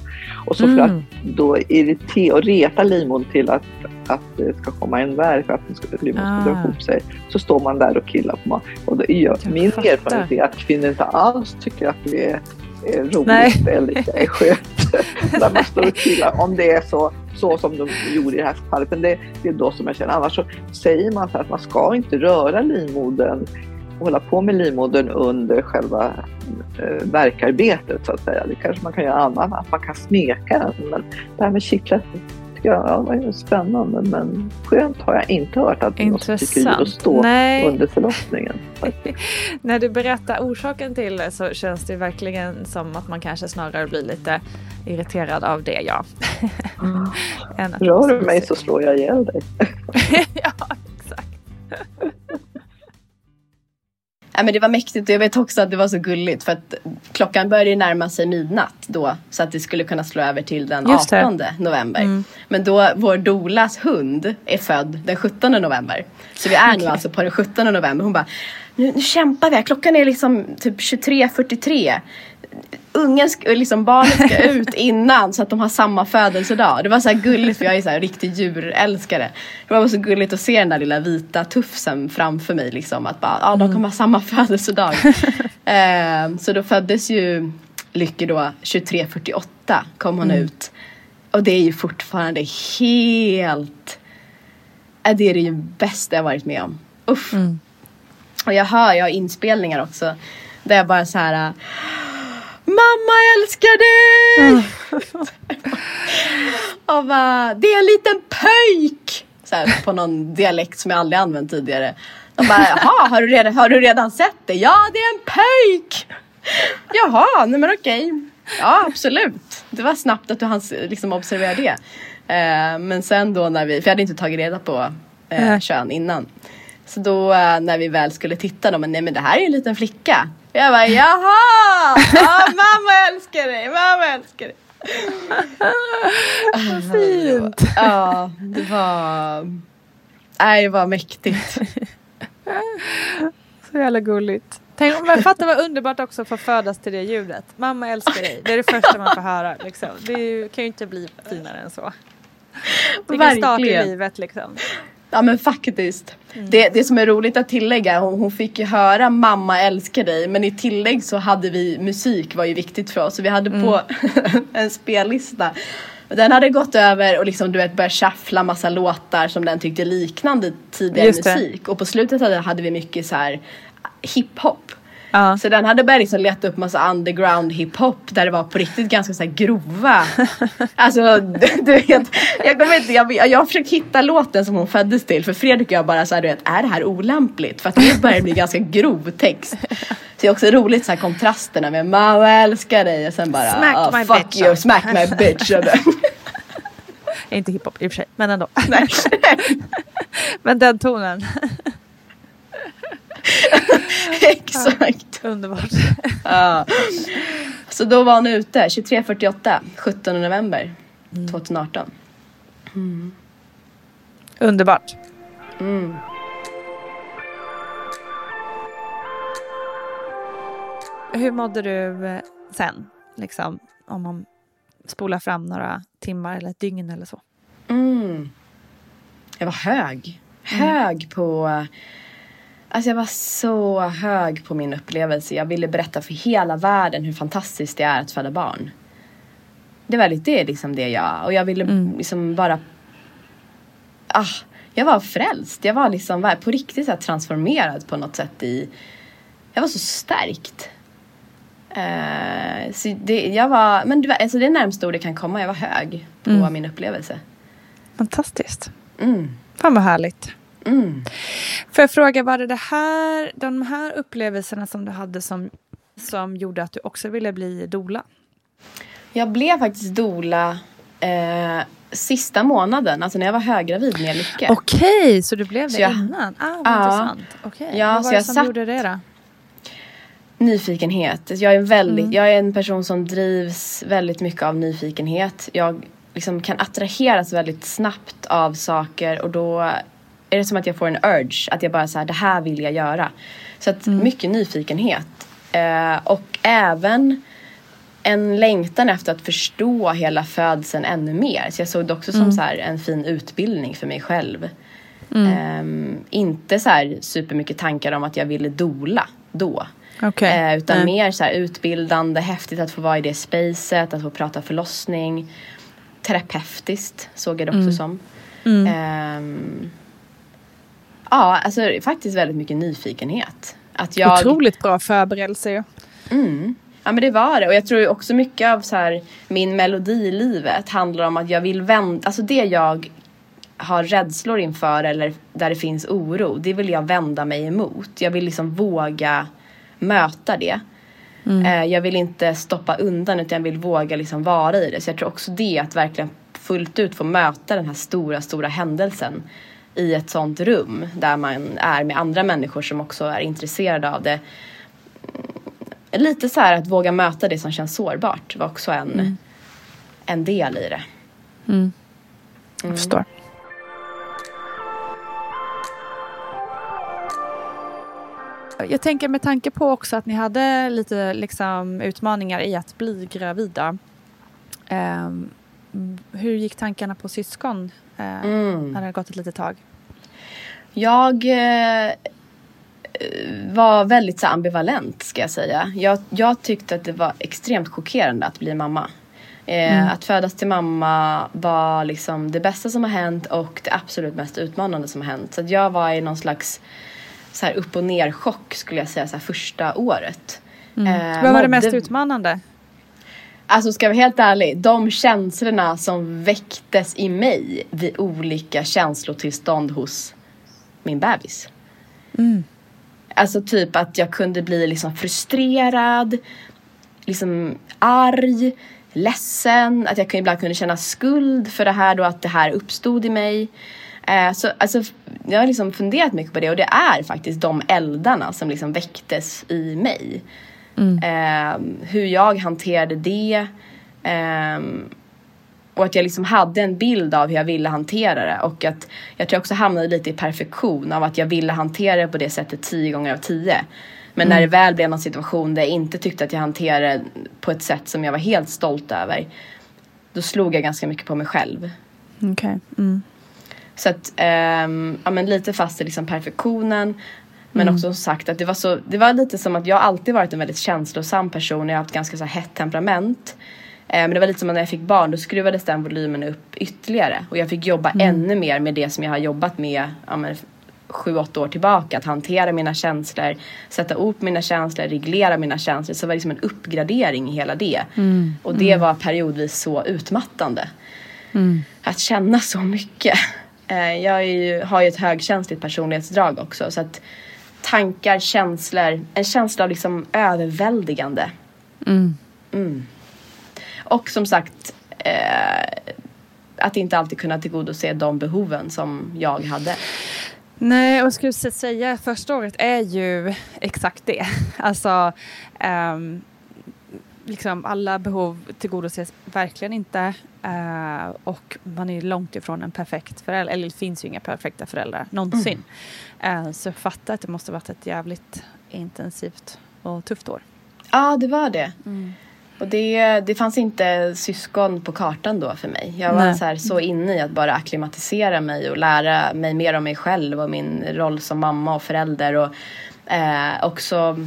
Och så för Mm. att då irritera och reta livmodern till att, att det ska komma en värk för att ska, livmodern ska dra Ah. ihop sig, så står man där och killar på magen. Och då är min fattar. erfarenhet är att kvinnor inte alls tycker att det är, roligt Nej. eller är skönt när man står och killar. Om det är så, så som de gjorde i det här fallet. Men det, det är då som jag känner. Annars så säger man så att man ska inte röra livmodern och hålla på med livmodern under själva eh, verkarbetet så att säga. Det kanske man kan göra annat, att man kan smeka den. Men det här med kittlet tycker jag ja, det var spännande men skönt har jag inte hört att någon tycker om att Intressant. stå Nej. under förlossningen. När du berättar orsaken till det så känns det verkligen som att man kanske snarare blir lite irriterad av det, ja. Att- Rör du mig så slår jag ihjäl dig. ja, exakt. Ja, men det var mäktigt och jag vet också att det var så gulligt för att klockan började närma sig midnatt då så att det skulle kunna slå över till den Just det. 18 november. Men då vår Dolas hund är född den 17 november. Så vi är nu alltså på den 17 november. Hon bara, nu, nu kämpar vi här. Klockan är liksom typ 23.43. Ungen, ska, liksom barnet ska ut innan så att de har samma födelsedag. Det var så gulligt för jag är så här riktig djurälskare. Det var så gulligt att se den där lilla vita tufsen framför mig liksom. Att bara, ja de kommer ha samma födelsedag. eh, så då föddes ju Lykke då 23.48 kom hon ut. Och det är ju fortfarande helt... Äh, det är det ju bästa jag varit med om. Uff. Och jag hör, jag har inspelningar också. Där jag bara så här. Mamma älskar dig! och bara, det är en liten pöjk! Så här, på någon dialekt som jag aldrig använt tidigare. Och bara, jaha, har du redan, har du redan sett det? Ja, det är en pöjk! Jaha, nej men okej. Ja, absolut. Det var snabbt att du hann liksom observera det. Eh, men sen då när vi, för jag hade inte tagit reda på eh, kön innan. Så då eh, när vi väl skulle titta då, men nej men det här är ju en liten flicka. Jag bara jaha! Ja, mamma älskar dig, mamma älskar dig. Vad fint. Ja, det var... Nej, det var mäktigt. Så jävla gulligt. Tänk, men fatta vad underbart också att få födas till det ljudet. Mamma älskar dig. Det är det första man får höra. Liksom. Det ju, kan ju inte bli finare än så. Vilken start i livet liksom. Ja men faktiskt. Det, det som är roligt att tillägga, hon, hon fick ju höra mamma älskar dig men i tillägg så hade vi musik var ju viktigt för oss. Så vi hade på en spellista. Den hade gått över och liksom du vet börjat shuffla massa låtar som den tyckte liknande tidigare musik. Och på slutet hade, hade vi mycket så här hiphop. Ja. Så den hade börjat liksom leta upp massa underground hiphop där det var på riktigt ganska så här grova. alltså du, vet, jag kommer inte, jag, jag har försökt hitta låten som hon föddes till för Fredrik och jag bara såhär du vet, är det här olämpligt? För att det börjar bli ganska grov text. Så det är också roligt så här kontrasterna med mamma älskar dig och sen bara Smack "Ah, my fuck bitch." you, smack my bitch. Inte hiphop i och för sig, men ändå. Men den tonen. Exakt. Underbart. Ja. Så då var hon ute 23.48, 17 november 2018. Underbart. Hur mådde du eh, sen? Liksom, om man spolar fram några timmar eller ett dygn eller så. Mm. Jag var hög. Hög på... Alltså jag var så hög på min upplevelse. Jag ville berätta för hela världen hur fantastiskt det är att föda barn. Det var lite liksom det jag... Och jag ville liksom bara... Ah, jag var frälst. Jag var liksom på riktigt så transformerad på något sätt i... Jag var så stärkt. Eh, så det, jag var, men det, var, alltså det är närmsta ord det kan komma. Jag var hög på min upplevelse. Fantastiskt. Mm. Fan vad härligt. Mm. Får jag fråga, var det, det här, de här upplevelserna som du hade som, som gjorde att du också ville bli dola? Jag blev faktiskt dola eh, sista månaden, alltså när jag var höggravid med Lycke. Okej, så du blev det Så jag- innan? Ah, vad Ja. intressant. Okej, Ja, vad så var det som satt- gjorde det då? Nyfikenhet. Jag är, väldigt, jag är en person som drivs väldigt mycket av nyfikenhet. Jag liksom kan attraheras väldigt snabbt av saker och då är det som att jag får en urge. Att jag bara så här, det här vill jag göra. Så att mycket nyfikenhet. Eh, och även en längtan efter att förstå hela födseln ännu mer. Så jag såg det också som så här en fin utbildning för mig själv. Ehm, inte så här supermycket tankar om att jag ville dola då. Okej. Eh, utan Nej. mer så här utbildande, häftigt att få vara i det spacet, att få prata förlossning. Terapeutiskt såg jag det också som. Ja, alltså faktiskt väldigt mycket nyfikenhet. Att jag, Otroligt bra förberedelse. Mm. Ja men det var det och jag tror också mycket av så här, min melodi i livet handlar om att jag vill vända, alltså det jag har rädslor inför eller där det finns oro, det vill jag vända mig emot. Jag vill liksom våga möta det. Eh, jag vill inte stoppa undan utan jag vill våga liksom vara i det. Så jag tror också det, att verkligen fullt ut få möta den här stora, stora händelsen i ett sånt rum där man är med andra människor som också är intresserade av det lite så här att våga möta det som känns sårbart var också en, en del i det. Jag förstår. Jag tänker med tanke på också att ni hade lite liksom, utmaningar i att bli gravida. Ehm, hur gick tankarna på syskon eh, Mm. när det hade gått ett litet tag? Jag eh, var väldigt så ambivalent ska jag säga. Jag, jag tyckte att det var extremt chockerande att bli mamma. Eh, mm. Att födas till mamma var liksom det bästa som har hänt och det absolut mest utmanande som har hänt. Så jag var i någon slags så här upp och ner chock skulle jag säga så här första året. Mm. Eh, Vad var det mest utmanande? Alltså ska jag vara helt ärlig, de känslorna som väcktes i mig vid olika känslotillstånd hos min bebis. Mm. Alltså typ att jag kunde bli liksom frustrerad, liksom arg, ledsen, att jag ibland kunde känna skuld för det här då att det här uppstod i mig. Eh, så alltså, jag har liksom funderat mycket på det och det är faktiskt de eldarna som liksom väcktes i mig. Mm. Eh, hur jag hanterade det. Eh, och att jag liksom hade en bild av hur jag ville hantera det. Och att jag tror jag också hamnade lite i perfektion av att jag ville hantera det på det sättet tio gånger av tio. Men mm. när det väl blev någon situation där jag inte tyckte att jag hanterade det på ett sätt som jag var helt stolt över. Då slog jag ganska mycket på mig själv. Okej. Okay. Mm. Så att, um, ja men lite fast i liksom perfektionen. Men mm. också som sagt att det var så, det var lite som att jag alltid varit en väldigt känslosam person. Jag har haft ganska så hett temperament. Eh, men det var lite som när jag fick barn då skruvades den volymen upp ytterligare. Och jag fick jobba mm. ännu mer med det som jag har jobbat med ja, men, sju, åtta år tillbaka. Att hantera mina känslor, sätta på mina känslor, reglera mina känslor. Så det var liksom en uppgradering i hela det. Mm. Och det mm. var periodvis så utmattande. Mm. Att känna så mycket. Eh, jag ju, har ju ett högkänsligt personlighetsdrag också. Så att tankar, känslor, en känsla av liksom överväldigande. Mm. Och som sagt eh, att inte alltid kunna tillgodose de behoven som jag hade. Nej, och jag skulle säga första året är ju exakt det. Alltså, um, liksom alla behov tillgodoses verkligen inte. Uh, och man är långt ifrån en perfekt förälder, eller det finns ju inga perfekta föräldrar någonsin. Mm. Uh, så fatta att det måste varit ett jävligt intensivt och tufft år. Ja, det var det. Mm. Och det, det fanns inte syskon på kartan då för mig. Jag var så, här, så inne i att bara akklimatisera mig och lära mig mer om mig själv och min roll som mamma och förälder. Och eh, också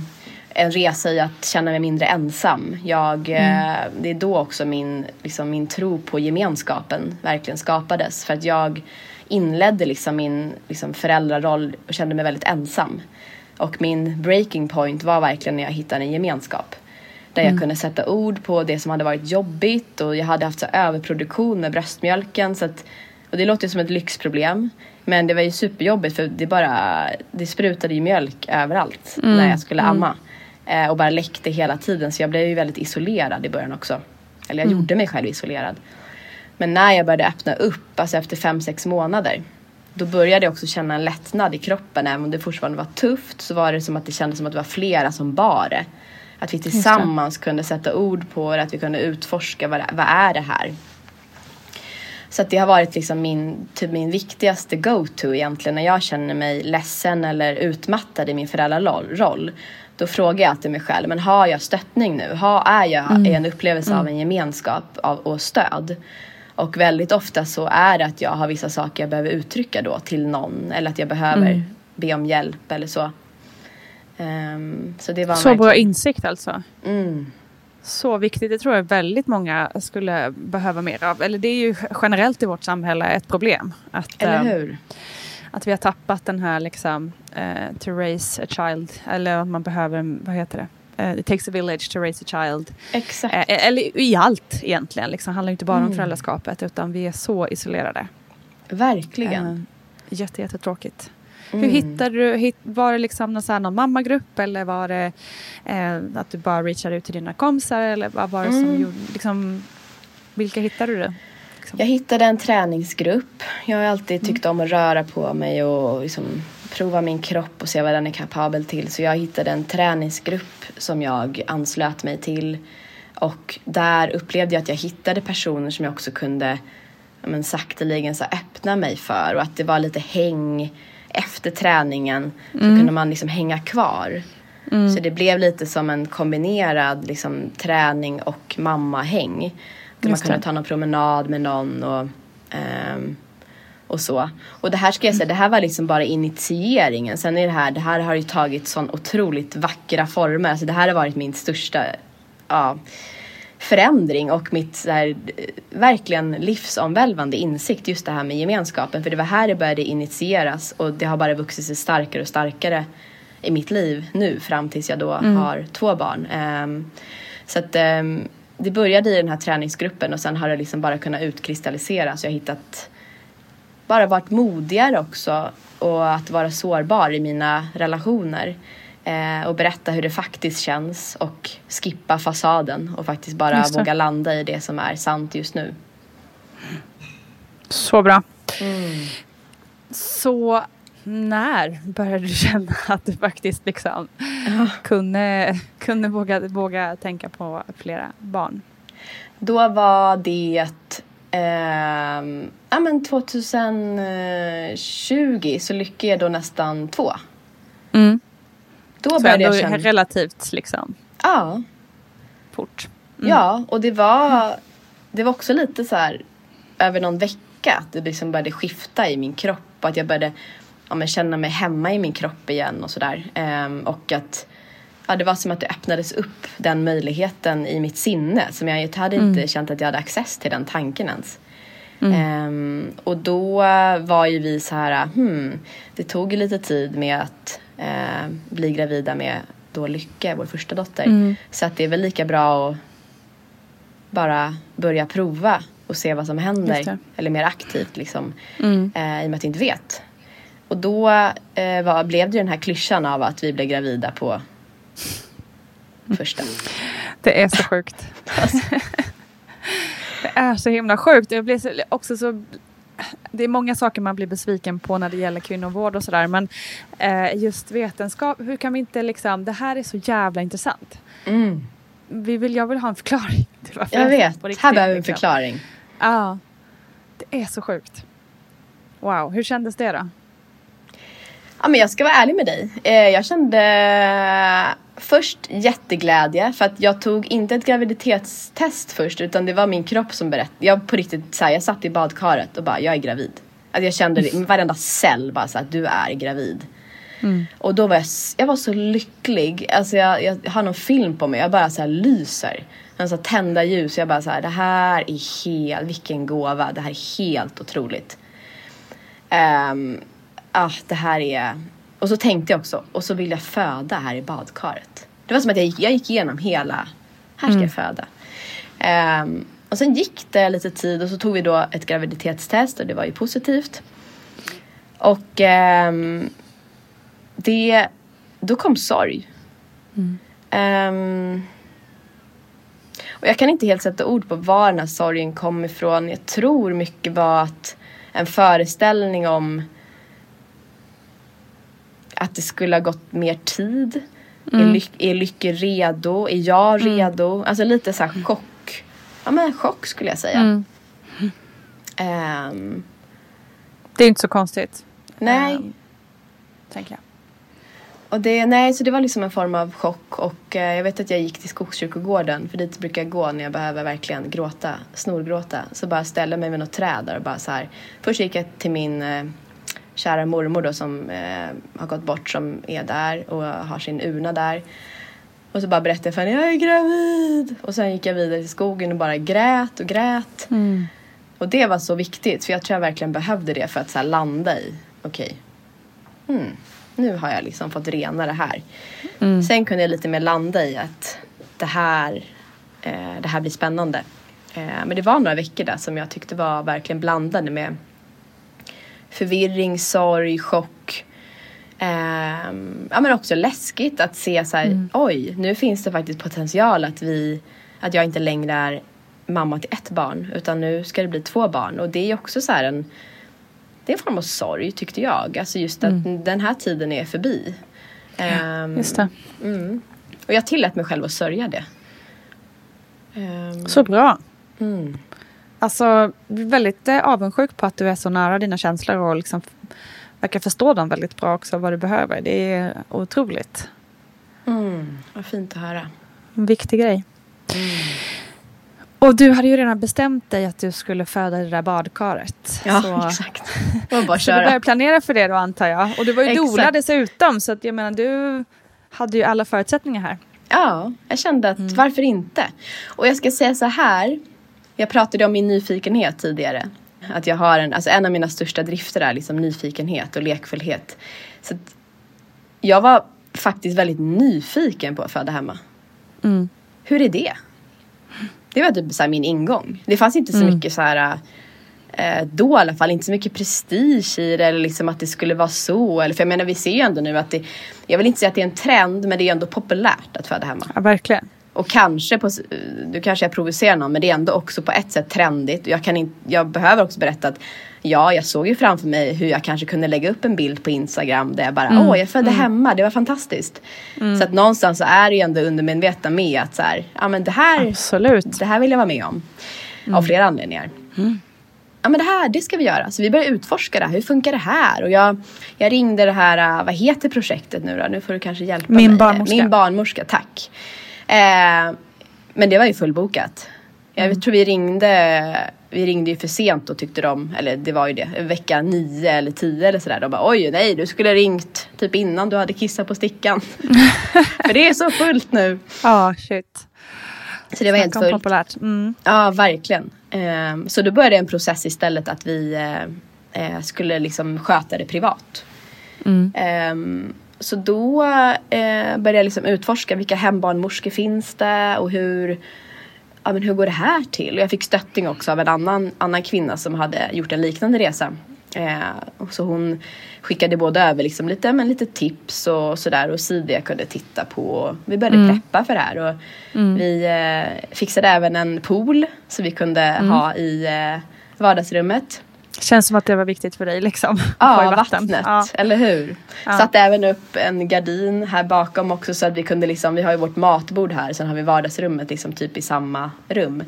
en resa i att känna mig mindre ensam. Jag, mm. eh, det är då också min, liksom, min tro på gemenskapen verkligen skapades. För att jag inledde liksom min liksom, föräldraroll och kände mig väldigt ensam. Och min breaking point var verkligen när jag hittade en gemenskap. Där jag mm. kunde sätta ord på det som hade varit jobbigt och jag hade haft så överproduktion med bröstmjölken. Så att, och det låter som ett lyxproblem. Men det var ju superjobbigt för det bara det sprutade ju mjölk överallt mm. när jag skulle mm. amma. Eh, och bara läckte hela tiden så jag blev ju väldigt isolerad i början också. Eller jag mm. gjorde mig själv isolerad. Men när jag började öppna upp, alltså efter fem sex månader. Då började jag också känna en lättnad i kroppen. Även om det fortfarande var tufft så var det som att det kändes som att det var flera som bar det. Att vi tillsammans kunde sätta ord på det, att vi kunde utforska vad, vad är det här. Så det har varit liksom min, typ min viktigaste go-to egentligen när jag känner mig ledsen eller utmattad i min föräldraroll. Då frågar jag alltid mig själv, men har jag stöttning nu? Har, är jag mm. en upplevelse mm. av en gemenskap av, och stöd? Och väldigt ofta så är det att jag har vissa saker jag behöver uttrycka då till någon eller att jag behöver mm. be om hjälp eller så. Um, så det var så bra insikt alltså. Mm. Så viktigt. Det tror jag väldigt många skulle behöva mer av. Eller det är ju generellt i vårt samhälle ett problem. Att, Eller ehm, hur? att vi har tappat den här liksom uh, to raise a child. Eller att man behöver, vad heter det? Uh, it takes a village to raise a child. Exakt. Uh, eller i allt egentligen. Liksom. Det handlar inte bara mm. om föräldraskapet utan vi är så isolerade. Verkligen. Uh, jätte, jättetråkigt. Mm. Hur hittade du, var det liksom någon, så här, någon mammagrupp eller var det eh, att du bara reachade ut till dina kompisar eller vad var det mm. som gjorde, liksom, vilka hittade du? Liksom? Jag hittade en träningsgrupp. Jag har alltid tyckt mm. om att röra på mig och liksom prova min kropp och se vad den är kapabel till. Så jag hittade en träningsgrupp som jag anslöt mig till. Och där upplevde jag att jag hittade personer som jag också kunde men, sakteligen så öppna mig för och att det var lite häng efter träningen så mm. kunde man liksom hänga kvar. Mm. Så det blev lite som en kombinerad liksom, träning och mammahäng. Man kunde ta någon promenad med någon och um, och så. Och det här ska jag säga, det här var liksom bara initieringen. Sen är det här, det här har ju tagit sån otroligt vackra former. Alltså det här har varit min största ja, förändring och mitt så här, verkligen livsomvälvande insikt. Just det här med gemenskapen. För det var här det började initieras och det har bara vuxit sig starkare och starkare i mitt liv nu fram tills jag då Mm. har två barn. Ehm, så att ehm, det började i den här träningsgruppen och sen har det liksom bara kunnat utkristalliseras. Jag har hittat bara varit modigare också och att vara sårbar i mina relationer. Eh, och berätta hur det faktiskt känns och skippa fasaden och faktiskt bara våga landa i det som är sant just nu. Så bra. Mm. Så när började du känna att du faktiskt liksom kunde, kunde våga, våga tänka på flera barn? Då var det ehm, ja, men 2020 så lyckades jag då nästan två. Mm. Då började jag känna... relativt liksom Ja, fort. Ja, och det var, det var också lite så här över någon vecka att det liksom började skifta i min kropp. Att jag började ja, känna mig hemma i min kropp igen och sådär. Ehm, och att ja, det var som att det öppnades upp den möjligheten i mitt sinne. Som jag, jag hade inte känt att jag hade access till den tanken ens. Ehm, och då var ju vi så här, hmm, det tog ju lite tid med att eh, bli gravida med då Lycke, vår första dotter. Så att det är väl lika bra att bara börja prova och se vad som händer. Eller mer aktivt liksom. Mm. Eh, I och med att jag inte vet. Och då eh, var, blev det ju den här klyschan av att vi blev gravida på första. Det är så sjukt. det är så himla sjukt. Jag blir så, också så... Det är många saker man blir besviken på när det gäller kvinnovård och sådär. Men eh, just vetenskap, hur kan vi inte liksom... Det här är så jävla intressant. Mm. Vi vill, jag vill ha en förklaring till varför Jag vet, riktigt, här behöver vi en liksom. förklaring. Ja. Det är så sjukt. Wow, hur kändes det då? Ja, men jag ska vara ärlig med dig. Eh, jag kände först jätteglädje för att jag tog inte ett graviditetstest först utan det var min kropp som berättade. Jag på riktigt så här, jag satt i badkaret och bara jag är gravid. Att jag kände det, varenda cell bara så att du är gravid. Och då var jag, jag var så lycklig. Alltså jag, jag har någon film på mig, jag bara så här lyser. En så här tända ljus, jag bara så här, det här är helt, vilken gåva, det här är helt otroligt. Um, ah, det här är... Och så tänkte jag också, och så vill jag föda här i badkaret. Det var som att jag gick, jag gick igenom hela, här ska jag föda. Ehm, och sen gick det lite tid och så tog vi då ett graviditetstest och det var ju positivt. Och ehm, det, då kom sorg. Ehm, och jag kan inte helt sätta ord på var den här sorgen kom ifrån. Jag tror mycket var att en föreställning om att det skulle ha gått mer tid. Är, ly- är Lycke redo? Är jag redo? Alltså lite så här chock. Ja men chock skulle jag säga. Mm. Ehm, Det är inte så konstigt. nej. ehm, tänker jag. Och det, nej, så det var liksom en form av chock och eh, jag vet att jag gick till Skogskyrkogården för dit brukar jag gå när jag behöver verkligen gråta, snorgråta. Så bara ställa mig vid något träd där och bara så här. Först gick jag till min eh, kära mormor då som eh, har gått bort som är där och har sin urna där. Och så bara berättade jag för henne, jag är gravid! Och sen gick jag vidare till skogen och bara grät och grät. Och det var så viktigt för jag tror jag verkligen behövde det för att så landa i, okej, mm, nu har jag liksom fått rena det här. Sen kunde jag lite mer landa i att det här, eh, det här blir spännande. Eh, men det var några veckor där som jag tyckte var verkligen blandade med förvirring, sorg, chock. Ehm, ja men också läskigt att se så här, oj, nu finns det faktiskt potential att vi, att jag inte längre är mamma till ett barn utan nu ska det bli två barn och det är också så här en det är en form av sorg tyckte jag. Alltså just att den här tiden är förbi. Ehm, Just det. Mm. Och jag tillät mig själv att sörja det. Ehm, Så bra. mm. Alltså, väldigt eh, avundsjuk på att du är så nära dina känslor och liksom verkar förstå dem väldigt bra också, vad du behöver. Det är otroligt. Mm. Vad fint att höra. En viktig grej. Och du hade ju redan bestämt dig att du skulle föda det där badkaret. Ja, så, exakt. Var bara så du började planera för det då antar jag. Och du var ju doula dessutom så att jag menar du hade ju alla förutsättningar här. Ja, jag kände att varför inte? Och jag ska säga så här. Jag pratade om min nyfikenhet tidigare. Att jag har en, alltså en av mina största drifter är liksom nyfikenhet och lekfullhet. Så jag var faktiskt väldigt nyfiken på att föda hemma. Hur är det? Det var typ så min ingång. Det fanns inte så mycket så här eh, då i alla fall inte så mycket prestige i det eller liksom att det skulle vara så. Eller, för jag menar vi ser ju ändå nu att det, jag vill inte säga att det är en trend men det är ändå populärt att föda hemma. Ja, verkligen. Och kanske, på, du kanske jag provocerar någon men det är ändå också på ett sätt trendigt. Jag, kan inte, jag behöver också berätta att ja, jag såg ju framför mig hur jag kanske kunde lägga upp en bild på Instagram där jag bara, åh jag födde hemma, det var fantastiskt. Så att någonstans så är det ju ändå undermedvetna med att så här, ja men det här, Absolut. det här vill jag vara med om. Av flera anledningar. Ja men det här, det ska vi göra. Så vi började utforska det här. Hur funkar det här? Och jag, jag ringde det här, äh, vad heter projektet nu då? Nu får du kanske hjälpa Min mig. barnmorska. Min barnmorska, tack. Eh, men det var ju fullbokat. Jag tror vi ringde, vi ringde ju för sent och tyckte de, eller det var ju det, vecka nio eller tio eller sådär. De bara oj nej du skulle ha ringt typ innan du hade kissat på stickan. för det är så fullt nu. Ja, shit. Så det var helt fullt. populärt. Mm. Ja, verkligen. Ehm, så då började en process istället att vi eh, eh, skulle liksom sköta det privat. Ehm, så då eh, började jag liksom utforska vilka hembarnmorskor finns det och hur, ja, men hur går det här till? Och jag fick stöttning också av en annan, annan kvinna som hade gjort en liknande resa. Eh, och så hon skickade både över liksom lite, men lite tips och sådär och sidor jag kunde titta på. Vi började preppa för det här och vi eh, fixade även en pool så vi kunde ha i eh, vardagsrummet. Känns som att det var viktigt för dig liksom. Ja, vatten. vattnet. Ja. Eller hur? Satte även upp en gardin här bakom också så att vi kunde liksom, vi har ju vårt matbord här, sen har vi vardagsrummet liksom typ i samma rum.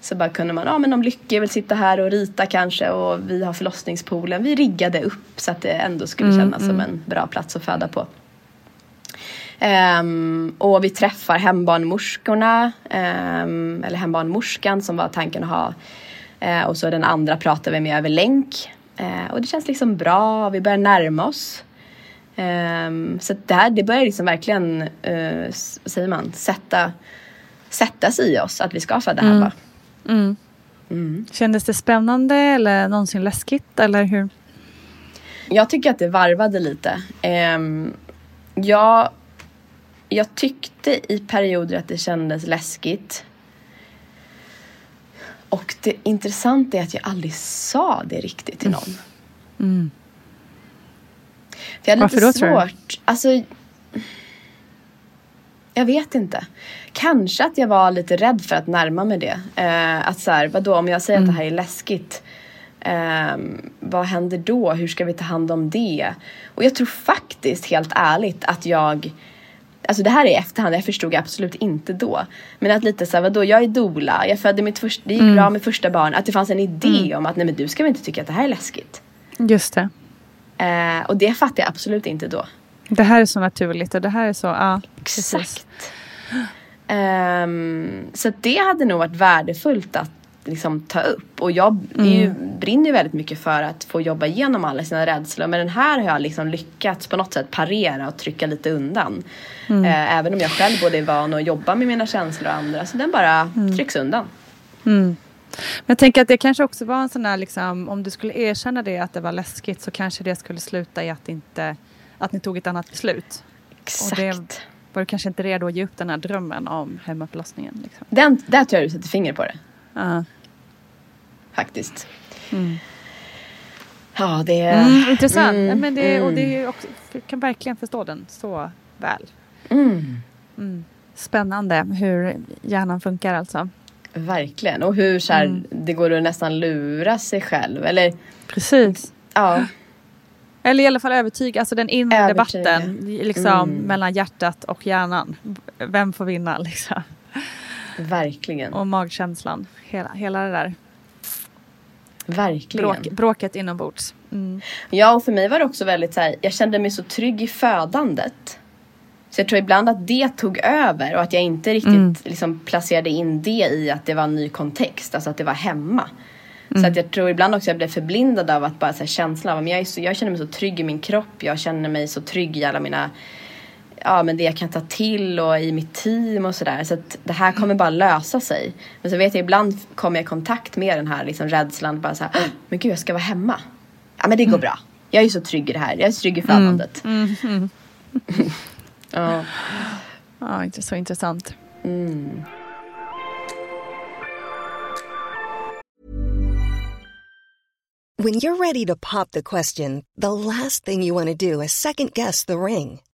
Så bara kunde man, ja men om Lycke vill sitta här och rita kanske och vi har förlossningspoolen. Vi riggade upp så att det ändå skulle kännas som en bra plats att föda på. Ehm, och vi träffar hembarnmorskorna, ehm, eller hembarnmorskan som var tanken att ha. Eh, och så den andra pratar vi med över länk. Eh, och det känns liksom bra, vi börjar närma oss. Ehm, så det här, det börjar liksom verkligen, vad säger man, sätta, sig i oss att vi ska föda hemma. Kändes det spännande eller någonsin läskigt eller hur? Jag tycker att det varvade lite. Ehm, jag, jag tyckte i perioder att det kändes läskigt. Och det intressanta är att jag aldrig sa det riktigt till någon. För jag hade Varför lite då, svårt. Alltså, jag vet inte. Kanske att jag var lite rädd för att närma mig det. Eh, att så här, vadå, om jag säger att det här är läskigt. ehm, vad händer då? Hur ska vi ta hand om det? Och jag tror faktiskt, helt ärligt, att jag Alltså det här är i efterhand, jag förstod absolut inte då. Men att lite såhär, vadå, jag är doula, jag födde mitt första, det gick bra med första barn. Att det fanns en idé om att nej men du ska väl inte tycka att det här är läskigt. Just det. Eh, och det fattade jag absolut inte då. Det här är så naturligt och det här är så, ja. Exakt. Ehm, så det hade nog varit värdefullt att liksom ta upp. Och jag är ju, brinner ju väldigt mycket för att få jobba igenom alla sina rädslor. Men den här har jag liksom lyckats på något sätt parera och trycka lite undan. Eh, även om jag själv både är van att jobba med mina känslor och andra. Så den bara trycks undan. Men jag tänker att det kanske också var en sån där, liksom, om du skulle erkänna det att det var läskigt så kanske det skulle sluta i att, inte, att ni tog ett annat beslut. Exakt. Och det var du kanske inte redo att ge upp den här drömmen om hemmaförlossningen. Liksom. Den, där tror jag du sätter finger på det. Ja. Faktiskt. Ja, det är... Mm, intressant. Mm, Ja, men det, och mm. det är också, jag kan verkligen förstå den så väl. Mm. Spännande hur hjärnan funkar alltså. Verkligen. Och hur så här, Mm. det går att nästan lura sig själv. Eller Precis. ja, Eller i alla fall övertyga, alltså den inre Övertyga. debatten liksom, Mm. mellan hjärtat och hjärnan. Vem får vinna liksom? Verkligen. Och magkänslan. Hela, hela det där verkligen. bråk, bråket inombords. Mm. Ja, och för mig var det också väldigt så här, jag kände mig så trygg i födandet. Så jag tror ibland att det tog över och att jag inte riktigt mm. liksom, placerade in det i att det var en ny kontext, alltså att det var hemma. Mm. Så att jag tror ibland också att jag blev förblindad av att bara så här, känslan av att jag, jag känner mig så trygg i min kropp, jag känner mig så trygg i alla mina ja, men det jag kan ta till och i mitt team och sådär. Så att det här kommer bara lösa sig. Men så vet jag ibland kommer jag i kontakt med den här liksom rädslan. Bara så här, men gud jag ska vara hemma. Ja men det går mm. bra. Jag är så trygg i det här. Jag är så trygg i födandet. Mm. Mm. ja. ja, inte så intressant. Mm. When you're ready to pop the question, the last thing you want to do is second guess the ring.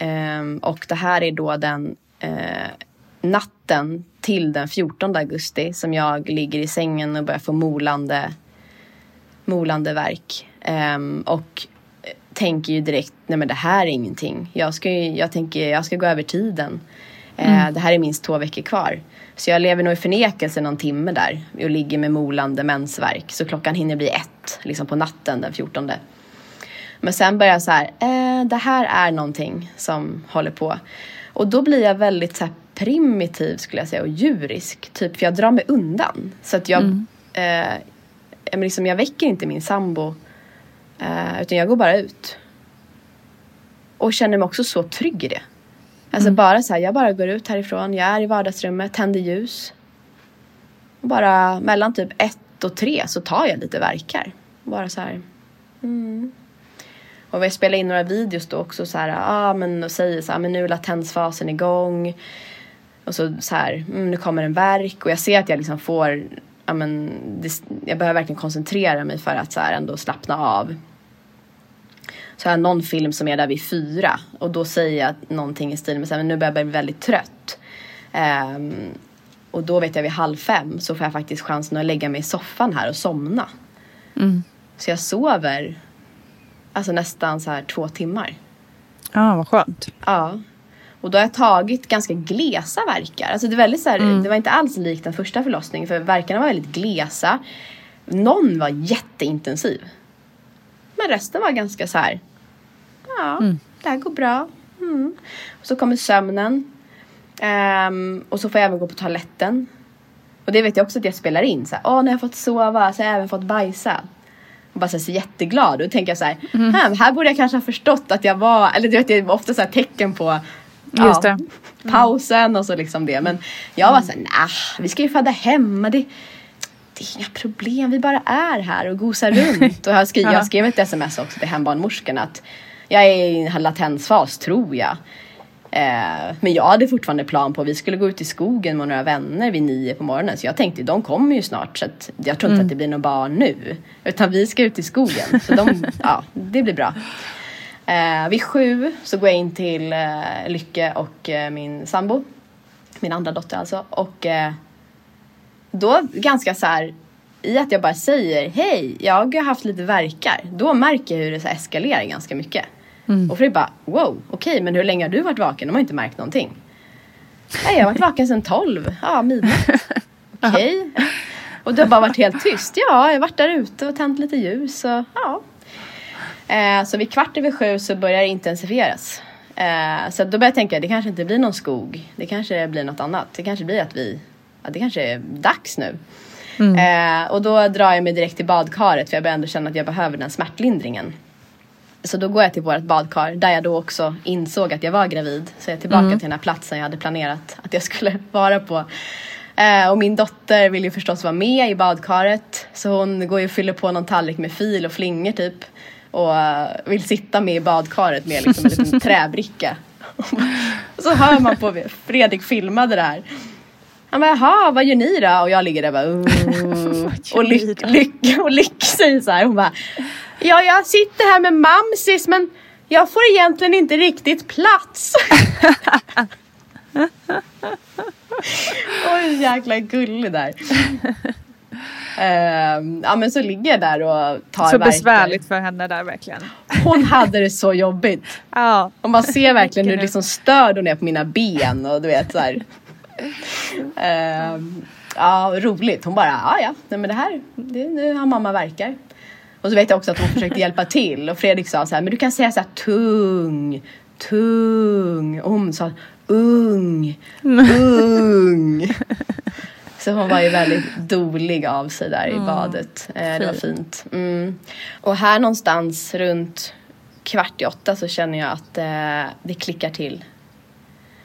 Um, och det här är då den uh, natten till den 14 augusti som jag ligger i sängen och börjar få molande, molande verk. Um, och tänker ju direkt, nej men det här är ingenting. Jag, ska ju, jag tänker, jag ska gå över tiden. Uh, Det här är minst två veckor kvar. Så jag lever nog i förnekelse någon timme där och ligger med molande mensvärk. Så klockan hinner bli ett, liksom på natten den 14. Men sen börjar jag så här, eh, det här är någonting som håller på. Och då blir jag väldigt så primitiv skulle jag säga och djurisk. Typ för jag drar mig undan. Så att jag, mm. eh, liksom, jag väcker inte min sambo. Eh, utan jag går bara ut. Och känner mig också så trygg i det. Alltså mm. bara så här, jag bara går ut härifrån. Jag är i vardagsrummet, tänder ljus. Och bara mellan typ ett och tre så tar jag lite verkar. Bara så här. Mm. Och vi spelar in några videos då också så här, ah, men och säger så här, men nu är latensfasen igång. Och så så här, mm, nu kommer en verk och jag ser att jag liksom får, ja men det, jag behöver verkligen koncentrera mig för att så här ändå slappna av. Så jag har någon film som är där vid fyra och då säger jag någonting i stil med så här, men nu börjar jag bli väldigt trött. Um, och då vet jag vid halv fem så får jag faktiskt chansen att lägga mig i soffan här och somna. Mm. Så jag sover Alltså nästan så här två timmar. Ja, vad skönt. Ja. Och då har jag tagit ganska glesa verkar. Alltså det, är väldigt så här, mm. det var inte alls likt den första förlossningen för verkarna var väldigt glesa. Någon var jätteintensiv. Men resten var ganska så här, ja, mm. det här går bra. Mm. Och så kommer sömnen. Ehm, och så får jag även gå på toaletten. Och det vet jag också att jag spelar in. Så här, Åh, när jag fått sova så har jag även fått bajsa. Och bara så, här, så jätteglad. Och då tänker jag så här, Mm. "Hm, här borde jag kanske ha förstått att jag var, eller du vet det är ofta så här tecken på Just det. pausen och så liksom det. Men jag var så här, nah, vi ska ju föda hemma. Det, det är inga problem, vi bara är här och gosar runt. Och jag skrev, jag skrev ett sms också till hembarnmorskan att jag är i en latensfas tror jag. Eh, men jag hade fortfarande plan på att vi skulle gå ut i skogen med några vänner vid nio på morgonen. Så jag tänkte de kommer ju snart så att jag tror inte att det blir några barn nu. Utan vi ska ut i skogen. Så de, ja, det blir bra. Eh, vid sju så går jag in till eh, Lycke och eh, min sambo. Min andra dotter alltså. Och eh, då ganska så här i att jag bara säger hej, jag har haft lite verkar. Då märker jag hur det så eskalerar ganska mycket. Och Fredrik bara wow, okej men hur länge har du varit vaken? De har inte märkt någonting. Nej, jag har varit vaken sedan tolv, ja midnatt. Okej. Och det har bara varit helt tyst. Ja, jag har varit där ute och tänt lite ljus och ja. Eh, så vid kvart över sju så börjar det intensifieras. Eh, så då börjar jag tänka, det kanske inte blir någon skog. Det kanske blir något annat. Det kanske blir att vi, ja, det kanske är dags nu. Eh, och då drar jag mig direkt till badkaret för jag börjar ändå känna att jag behöver den smärtlindringen. Så då går jag till vårt badkar där jag då också insåg att jag var gravid. Så jag är tillbaka till den här platsen jag hade planerat att jag skulle vara på. Eh, och min dotter vill ju förstås vara med i badkaret. Så hon går ju och fyller på någon tallrik med fil och flingor typ. Och eh, vill sitta med i badkaret med liksom en liten träbricka. och så hör man på Fredrik filmade det här. Han bara, jaha, vad gör ni då? Och jag ligger där bara, och Lyck, lyck, och lyck säger så här, hon bara, ja jag sitter här med mamsis men jag får egentligen inte riktigt plats. Oj, jäkla gullig där. Ehm, ja men så ligger jag där och tar Så besvärligt för henne där verkligen. Hon hade det så jobbigt. Ja. Och man ser verkligen hur nu. liksom störd hon är på mina ben och du vet så här. Ehm, ja, roligt. Hon bara, ja ja, nej men det här, det, nu har mamma verkar. Och så vet jag också att hon försökte hjälpa till och Fredrik sa så här, men du kan säga så här tung, tung. Och hon sa ung, ung. Så hon var ju väldigt dolig av sig där i badet. Eh, det var fint. Mm. Och här någonstans runt kvart i åtta så känner jag att eh, det klickar till.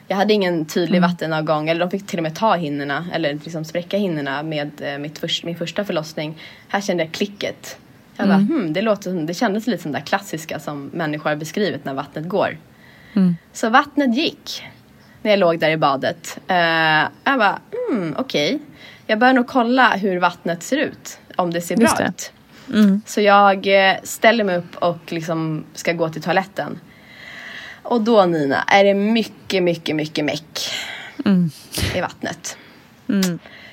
Jag hade ingen tydlig vattenavgång, eller de fick till och med ta hinnorna, eller liksom spräcka hinnorna med eh, mitt först, min första förlossning. Här kände jag klicket. Jag bara, hmm, det, låter, det kändes lite som det där klassiska som människor har beskrivit när vattnet går. Så vattnet gick när jag låg där i badet. Eh, jag bara, hmm, okej. Jag bör nog kolla hur vattnet ser ut. Om det ser bra Just det. ut. Så jag eh, ställer mig upp och liksom ska gå till toaletten. Och då Nina är det mycket, mycket, mycket meck i vattnet.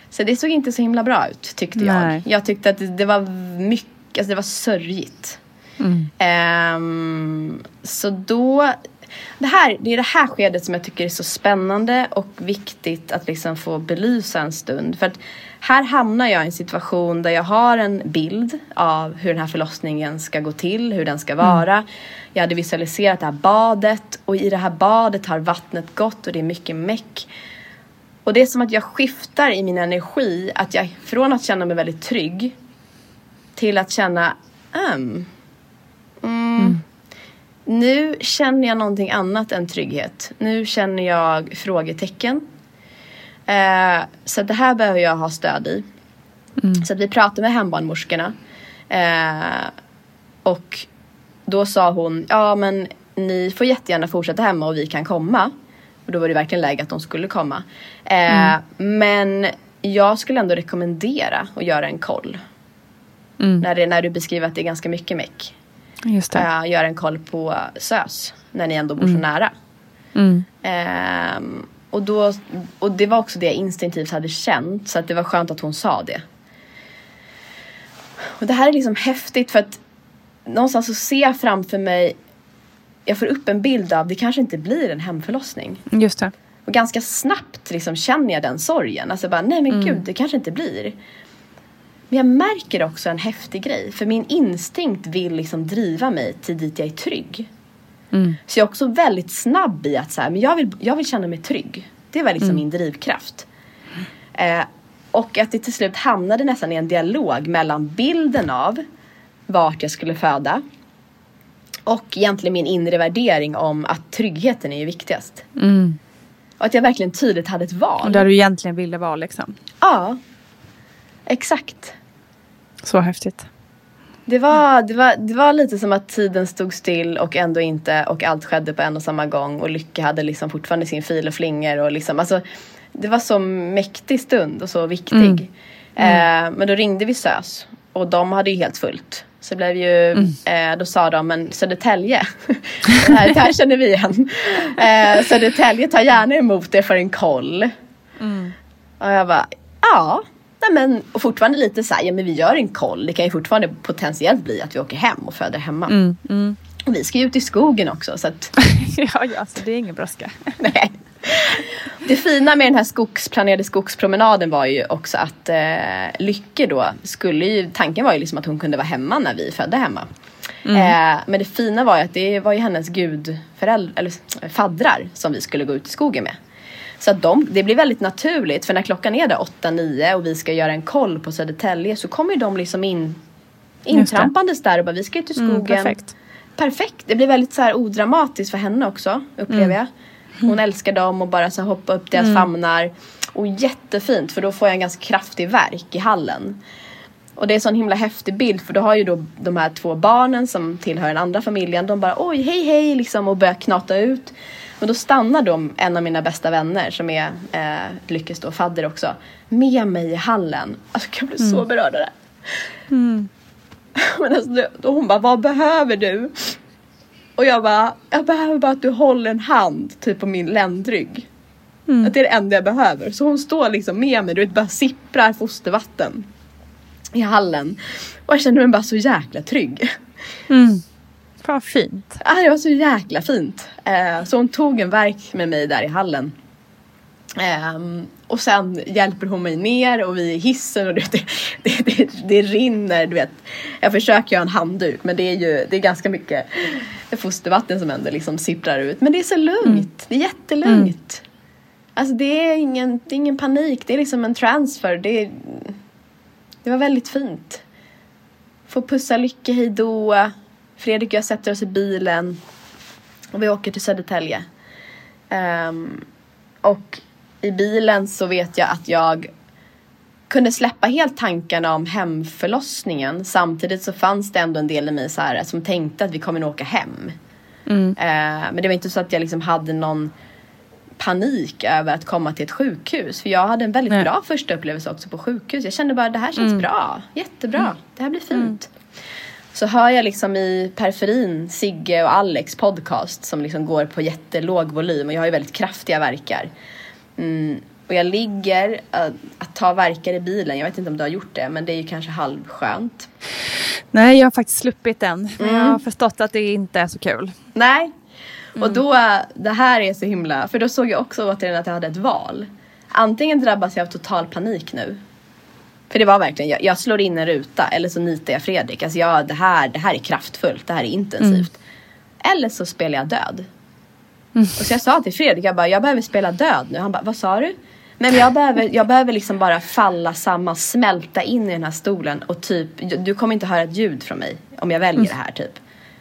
Så det såg inte så himla bra ut tyckte Nej. jag. Jag tyckte att det var mycket, alltså det var sörjigt. Ehm, så då, det, här, det är det här skedet som jag tycker är så spännande och viktigt att liksom få belysa en stund. För att här hamnar jag i en situation där jag har en bild av hur den här förlossningen ska gå till, hur den ska vara. Jag hade visualiserat det här badet och i det här badet har vattnet gått och det är mycket meck. Och det är som att jag skiftar i min energi, att jag från att känna mig väldigt trygg till att känna, um, mm, nu känner jag någonting annat än trygghet. Nu känner jag frågetecken. Eh, så det här behöver jag ha stöd i. Så att vi pratade med hembarnmorskorna. Eh, och då sa hon, ja men ni får jättegärna fortsätta hemma och vi kan komma. Och då var det verkligen läge att de skulle komma. Eh, Men jag skulle ändå rekommendera att göra en koll. När, det, när du beskriver att det är ganska mycket meck. Just det. Uh, göra en koll på SÖS. När ni ändå bor så nära. Ehm, och, då, och det var också det jag instinktivt hade känt. Så att det var skönt att hon sa det. Och det här är liksom häftigt för att någonstans så ser jag framför mig jag får upp en bild av det kanske inte blir en hemförlossning. Just det. Och ganska snabbt liksom känner jag den sorgen. Alltså bara, nej men gud, det kanske inte blir. Men jag märker också en häftig grej. För min instinkt vill liksom driva mig till dit jag är trygg. Så jag är också väldigt snabb i att så här, men jag, vill, jag vill känna mig trygg. Det var liksom min drivkraft. Eh, och att det till slut hamnade nästan i en dialog mellan bilden av vart jag skulle föda och egentligen min inre värdering om att tryggheten är ju viktigast. Och att jag verkligen tydligt hade ett val. Och där du egentligen ville vara liksom. Ja, exakt. Så häftigt. Det var, det, var, det var lite som att tiden stod still och ändå inte och allt skedde på en och samma gång och Lycka hade liksom fortfarande sin fil och flinger och liksom alltså Det var så mäktig stund och så viktig. Eh, men då ringde vi SÖS och de hade ju helt fullt. Så blev ju, eh, då sa de, men Södertälje, det, här, det här känner vi igen. Eh, Södertälje tar gärna emot det för en koll. Och jag bara, ja. Nej men, och fortfarande lite så här, ja men vi gör en koll. Det kan ju fortfarande potentiellt bli att vi åker hem och föder hemma. Och vi ska ju ut i skogen också så att ja, ja, så det är ingen brådska. Nej. Det fina med den här skogsplanerade skogspromenaden var ju också att eh, Lycke då skulle ju, tanken var ju liksom att hon kunde vara hemma när vi födde hemma. Eh, men det fina var ju att det var ju hennes gudföräldrar, eller eh, faddrar som vi skulle gå ut i skogen med. Så att de, det blir väldigt naturligt för när klockan är där 8-9 och vi ska göra en koll på Södertälje så kommer de liksom in intrampandes där och bara vi ska ut i skogen. Mm, perfekt. Perfekt. Det blir väldigt så här odramatiskt för henne också upplever jag. Hon älskar dem och bara så hoppa upp deras famnar. Och jättefint för då får jag en ganska kraftig verk i hallen. Och det är en sån himla häftig bild för då har ju då de här två barnen som tillhör den andra familjen. De bara oj hej hej liksom och börjar knata ut. Men då stannar de, en av mina bästa vänner som är eh, Lyckes då fadder också. Med mig i hallen. Alltså jag blir så berörd av det. Men alltså, då- hon bara, vad behöver du? Och jag bara, jag behöver bara att du håller en hand typ på min ländrygg. Att det är det enda jag behöver. Så hon står liksom med mig, du vet bara sipprar fostervatten. I hallen. Och jag känner mig bara så jäkla trygg. Vad fint. Ah, det var så jäkla fint. Eh, så hon tog en verk med mig där i hallen. Ehm, och sen hjälper hon mig ner och vi är i hissen och det, det, det, det rinner. Du vet. Jag försöker göra en handduk men det är ju det är ganska mycket fostervatten som ändå liksom sipprar ut. Men det är så lugnt. Det är jättelugnt. Alltså det är, ingen, det är ingen panik. Det är liksom en transfer. Det, är, det var väldigt fint. Få pussa Lycke hejdå. Fredrik och jag sätter oss i bilen. Och vi åker till Södertälje. Ehm, och i bilen så vet jag att jag kunde släppa helt tankarna om hemförlossningen. Samtidigt så fanns det ändå en del i mig så här, som tänkte att vi kommer nog åka hem. Eh, men det var inte så att jag liksom hade någon panik över att komma till ett sjukhus. För jag hade en väldigt Nej. bra första upplevelse också på sjukhus. Jag kände bara det här känns bra, jättebra, det här blir fint. Så hör jag liksom i periferin Sigge och Alex podcast som liksom går på jättelåg volym och jag har ju väldigt kraftiga verkar. Mm. Och jag ligger, äh, att ta verkar i bilen, jag vet inte om du har gjort det men det är ju kanske halvskönt. Nej, jag har faktiskt sluppit den. Men Mm. jag har förstått att det inte är så kul. Nej. Och då, det här är så himla, för då såg jag också återigen att jag hade ett val. Antingen drabbas jag av total panik nu. För det var verkligen, jag, jag slår in en ruta eller så nitar jag Fredrik. Alltså jag, det, här, det här är kraftfullt, det här är intensivt. Eller så spelar jag död. Och så jag sa till Fredrik, jag bara, jag behöver spela död nu. Han bara, vad sa du? Men jag behöver, jag behöver liksom bara falla samman, smälta in i den här stolen och typ, du kommer inte höra ett ljud från mig om jag väljer det här typ.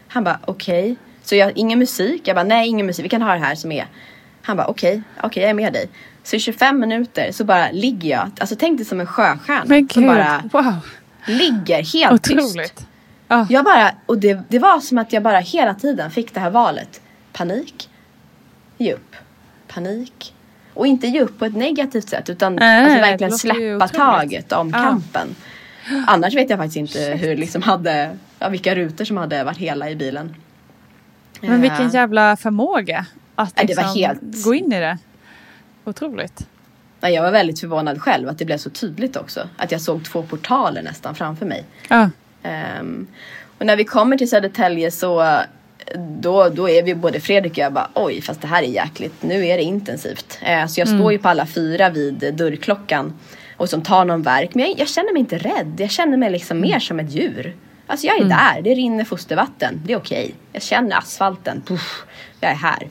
Han bara, okej. Så jag, ingen musik? Jag bara, nej ingen musik, vi kan ha det här som är. Han bara, okej, okej jag är med dig. Så i 25 minuter så bara ligger jag, alltså tänk dig som en sjöstjärna. Men som gud, bara wow. ligger helt tyst. Otroligt. Ja. Jag bara, och det, det var som att jag bara hela tiden fick det här valet. Panik, ge upp, panik. Och inte ge upp på ett negativt sätt utan Nej, alltså verkligen släppa taget om Ja. kampen. Annars vet jag faktiskt inte hur liksom hade, ja, vilka rutor som hade varit hela i bilen. Men vilken Eh, jävla förmåga att Ja, det var liksom helt- gå in i det. Otroligt. Jag var väldigt förvånad själv att det blev så tydligt också. Att jag såg två portaler nästan framför mig. Ja. Ehm, och när vi kommer till Södertälje så då, då är vi både Fredrik och jag bara oj fast det här är jäkligt, nu är det intensivt. Eh, så jag står ju på alla fyra vid dörrklockan och som tar någon verk. Men jag, jag känner mig inte rädd, jag känner mig liksom mer som ett djur. Alltså jag är där, det rinner fostervatten, det är okej. Jag känner asfalten, Puff, jag är här.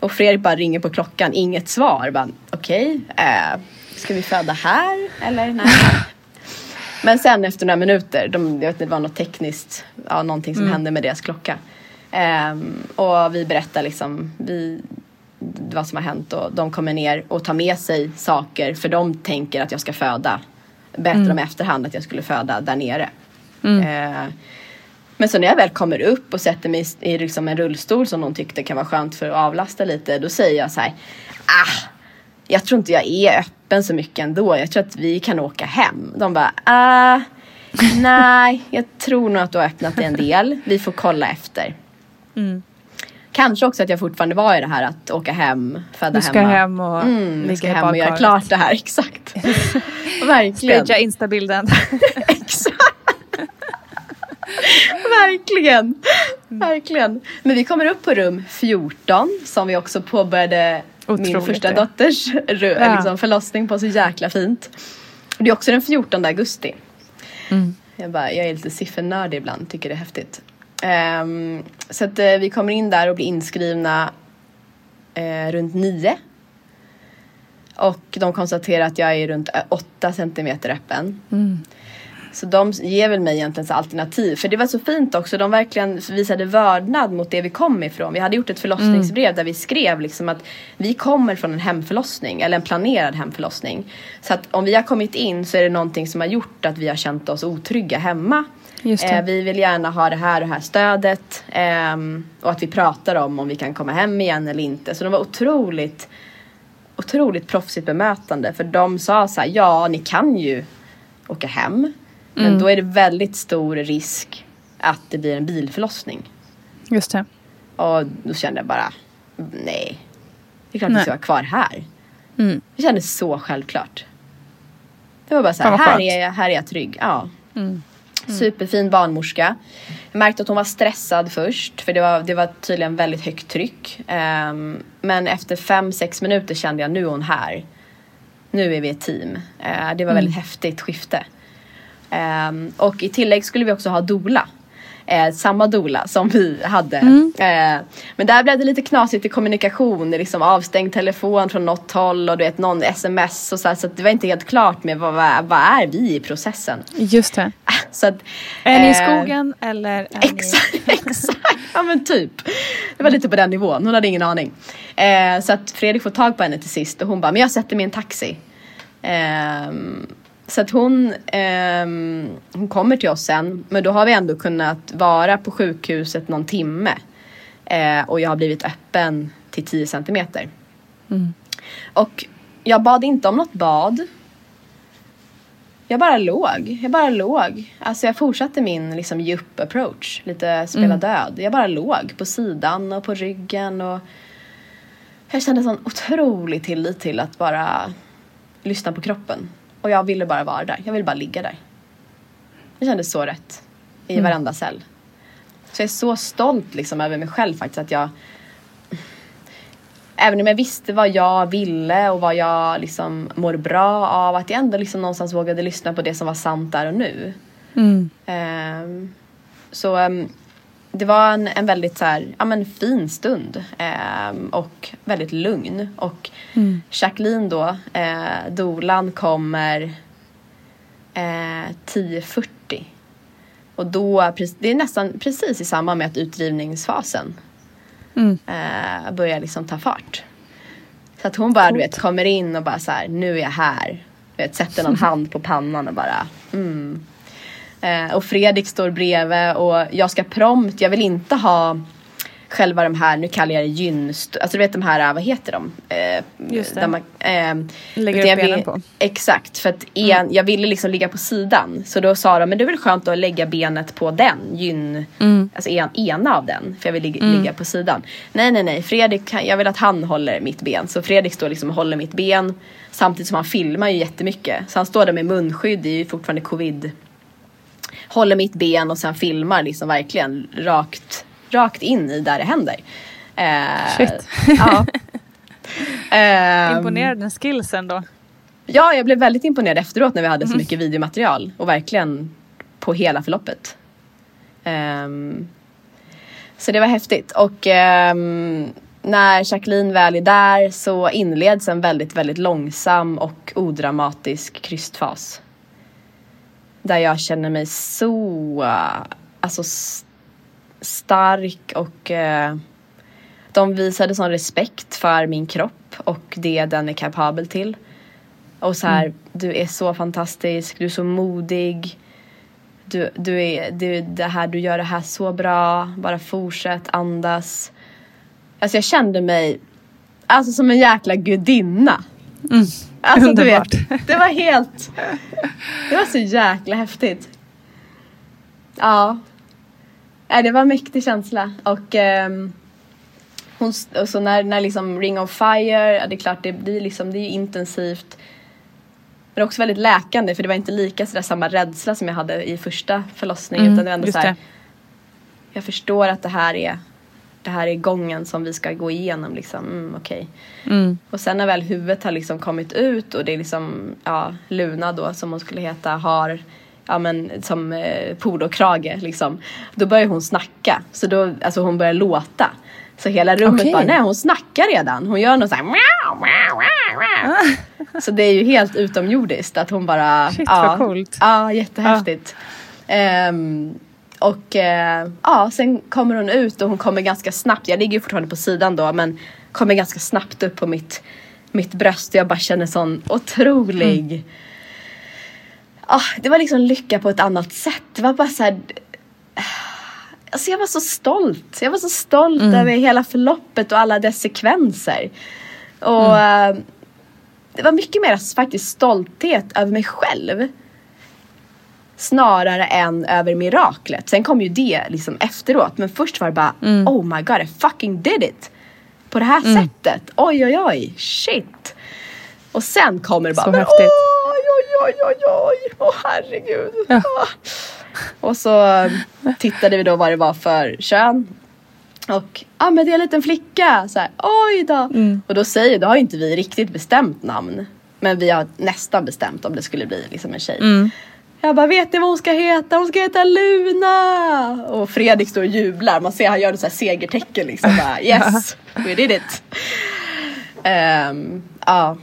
Och Fredrik bara ringer på klockan, inget svar. Bara, Okej, eh, ska vi föda här eller nej? Men sen efter några minuter, de, jag vet inte, det var något tekniskt, ja, någonting som Mm. hände med deras klocka. Ehm, och vi berättar liksom vi, vad som har hänt och de kommer ner och tar med sig saker för de tänker att jag ska föda. Berättar Mm. i efterhand att jag skulle föda där nere. Eh, men så när jag väl kommer upp och sätter mig i liksom en rullstol som de tyckte kan vara skönt för att avlasta lite. Då säger jag så här. Ah, jag tror inte jag är öppen så mycket ändå. Jag tror att vi kan åka hem. De bara. Ah, nej, jag tror nog att du har öppnat det en del. Vi får kolla efter. Mm. Kanske också att jag fortfarande var i det här att åka hem, föda Du ska hemma. hem och mm, ligga ska hem och göra klart det här, exakt. Verkligen. Stagea instabilden. Verkligen. Verkligen. Men vi kommer upp på rum 14 som vi också påbörjade min Otroligt första det. dotters Ja. liksom förlossning på så jäkla fint. Det är också den 14 augusti. Mm. Jag, bara, jag är lite siffernördig ibland, tycker det är häftigt. Ehm, så att eh, vi kommer in där och blir inskrivna eh, runt 9. Och de konstaterar att jag är runt 8 centimeter öppen. Så de ger väl mig egentligen så alternativ. För det var så fint också. De verkligen visade vördnad mot det vi kom ifrån. Vi hade gjort ett förlossningsbrev där vi skrev liksom att vi kommer från en hemförlossning. Eller en planerad hemförlossning. Så att om vi har kommit in så är det någonting som har gjort att vi har känt oss otrygga hemma. Eh, vi vill gärna ha det här och det här stödet. ehm, och att vi pratar om om vi kan komma hem igen eller inte. Så de var otroligt otroligt proffsigt bemötande. För de sa så här, ja ni kan ju åka hem. Men Mm. då är det väldigt stor risk att det blir en bilförlossning. Just det. Och då kände jag bara, nej. Det är klart vi Nej. ska vara kvar här. Mm. Det kändes så självklart. Det var bara så här, här är, jag, här är jag trygg. Ja. Mm. Superfin barnmorska. Jag märkte att hon var stressad först för det var, det var tydligen väldigt högt tryck. Ehm, men efter fem sex minuter kände jag nu är hon här. Nu är vi ett team. Eh, det var väldigt häftigt skifte. Ehm, och i tillägg skulle vi också ha dola. Eh, samma dola som vi hade. Eh, men där blev det lite knasigt i kommunikation. Liksom avstängd telefon från något håll och du vet någon sms och så, här, så att det var inte helt klart med vad, vad, vad är vi i processen. Just det. Så att, Är ni i eh, skogen eller? Exakt, exakt. Ja men typ. Det var lite på den nivån. Hon hade ingen aning. Eh, så att Fredrik får tag på henne till sist och hon bara, men jag sätter mig i en taxi. Så att hon, ehm, hon kommer till oss sen. Men då har vi ändå kunnat vara på sjukhuset någon timme. Eh, och jag har blivit öppen till 10 centimeter. Och jag bad inte om något bad. Jag bara låg. Jag bara låg. Alltså jag fortsatte min liksom djup approach. Lite spela död. Jag bara låg på sidan och på ryggen och jag kände sån otrolig tillit till att bara lyssna på kroppen. Och jag ville bara vara där. Jag ville bara ligga där. Det kändes så rätt. I varenda cell. Så jag är så stolt liksom över mig själv faktiskt att jag Även om jag visste vad jag ville och vad jag liksom mår bra av. Att jag ändå liksom någonstans vågade lyssna på det som var sant där och nu. Mm. Ehm, så ehm, det var en, en väldigt så här, ja, men fin stund. ehm, och väldigt lugn. Och Jacqueline då, eh, dolan kommer eh, 10.40. Och då, det är nästan precis i samband med att utdrivningsfasen Mm. eh, börjar liksom ta fart. Så att hon bara du vet kommer in och bara så här, nu är jag här. Du vet, sätter någon hand på pannan och bara mm. Eh, Och Fredrik står bredvid och jag ska prompt, jag vill inte ha själva de här, nu kallar jag det gynst, alltså du vet de här, vad heter de? Eh, Just det. man, eh, Lägger upp benen vill- på. Mm. Exakt, för att en, jag ville liksom ligga på sidan. Så då sa de, men det är väl skönt att lägga benet på den, gyn, Mm. alltså en, ena av den. För jag vill ligga, ligga på sidan. Nej, nej, nej, Fredrik, jag vill att han håller mitt ben. Så Fredrik står liksom och håller mitt ben. Samtidigt som han filmar ju jättemycket. Så han står där med munskydd, det är ju fortfarande covid. Håller mitt ben och sen filmar liksom verkligen rakt, rakt in i där det händer. Eh, Shit. Ja. Ehm, Imponerande skills ändå. Ja, jag blev väldigt imponerad efteråt när vi hade så mycket videomaterial och verkligen på hela förloppet. Ehm, så det var häftigt. Och ehm, när Jacqueline väl är där så inleds en väldigt, väldigt långsam och odramatisk krystfas. Där jag känner mig så alltså, stark och eh, de visade sån respekt för min kropp och det den är kapabel till. Och så här, du är så fantastisk, du är så modig. Du, du är, du, det här, du gör det här så bra, bara fortsätt, andas. Alltså jag kände mig alltså som en jäkla gudinna. Alltså du Underbart. vet, det var helt, det var så jäkla häftigt. Ja. Nej, det var en mäktig känsla och ehm, hon, och så när, när liksom Ring of Fire, ja, det är klart det blir liksom, det är intensivt. Men också väldigt läkande för det var inte lika sådär samma rädsla som jag hade i första förlossningen. Mm, utan det var ändå just så här, det. jag förstår att det här är det här är gången som vi ska gå igenom liksom. Mm, okej. Mm. Och sen när väl huvudet har liksom kommit ut och det är liksom, ja, Luna då som hon skulle heta har, ja men som eh, polokrage liksom. Då börjar hon snacka. Så då, alltså hon börjar låta. Så hela rummet Okej. bara, nej hon snackar redan. Hon gör något såhär meow, meow, meow, meow. Så det är ju helt utomjordiskt att hon bara, Shit, ja, vad coolt. Ja, jättehäftigt. Ehm, och eh, ja, sen kommer hon ut och hon kommer ganska snabbt. Jag ligger ju fortfarande på sidan då men kommer ganska snabbt upp på mitt, mitt bröst. Jag bara känner sån otrolig... Ah, det var liksom lycka på ett annat sätt. Det var bara så här... Alltså jag var så stolt. Jag var så stolt över hela förloppet och alla dess sekvenser. Och eh, det var mycket mer faktiskt stolthet över mig själv snarare än över miraklet. Sen kom ju det liksom efteråt. Men först var det bara oh my god I fucking did it. På det här sättet. Oj oj oj. Shit. Och sen kommer det bara Så men, häftigt. oj oj oj oj oj. Åh herregud. Ja. Ah. Och så tittade vi då vad det var för kön. Och ja ah, men det är en liten flicka. Så här, Oj då. Mm. Och då säger, då har ju inte vi riktigt bestämt namn. Men vi har nästan bestämt om det skulle bli liksom en tjej. Mm. Jag bara, vet ni vad hon ska heta? Hon ska heta Luna! Och Fredrik står och jublar. Man ser han gör ett så här segertecken liksom. Bara, yes, we did it. Ehm, Ja.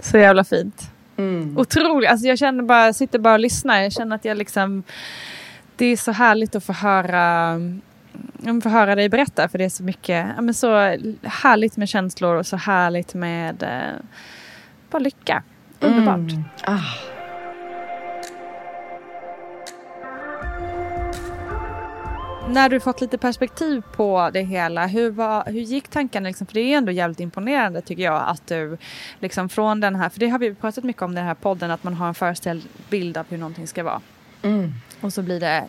Så jävla fint. Mm. Otroligt. Alltså jag känner bara, jag sitter bara och lyssnar. Jag känner att jag liksom... Det är så härligt att få höra, men få höra dig berätta. För det är så mycket, ja, men så härligt med känslor och så härligt med eh, bara lycka. Underbart. Ah. När du fått lite perspektiv på det hela, hur, var, hur gick tankarna? Liksom? För det är ändå jävligt imponerande tycker jag att du liksom från den här, för det har vi pratat mycket om i den här podden, att man har en föreställd bild av hur någonting ska vara. Mm. Och så blir det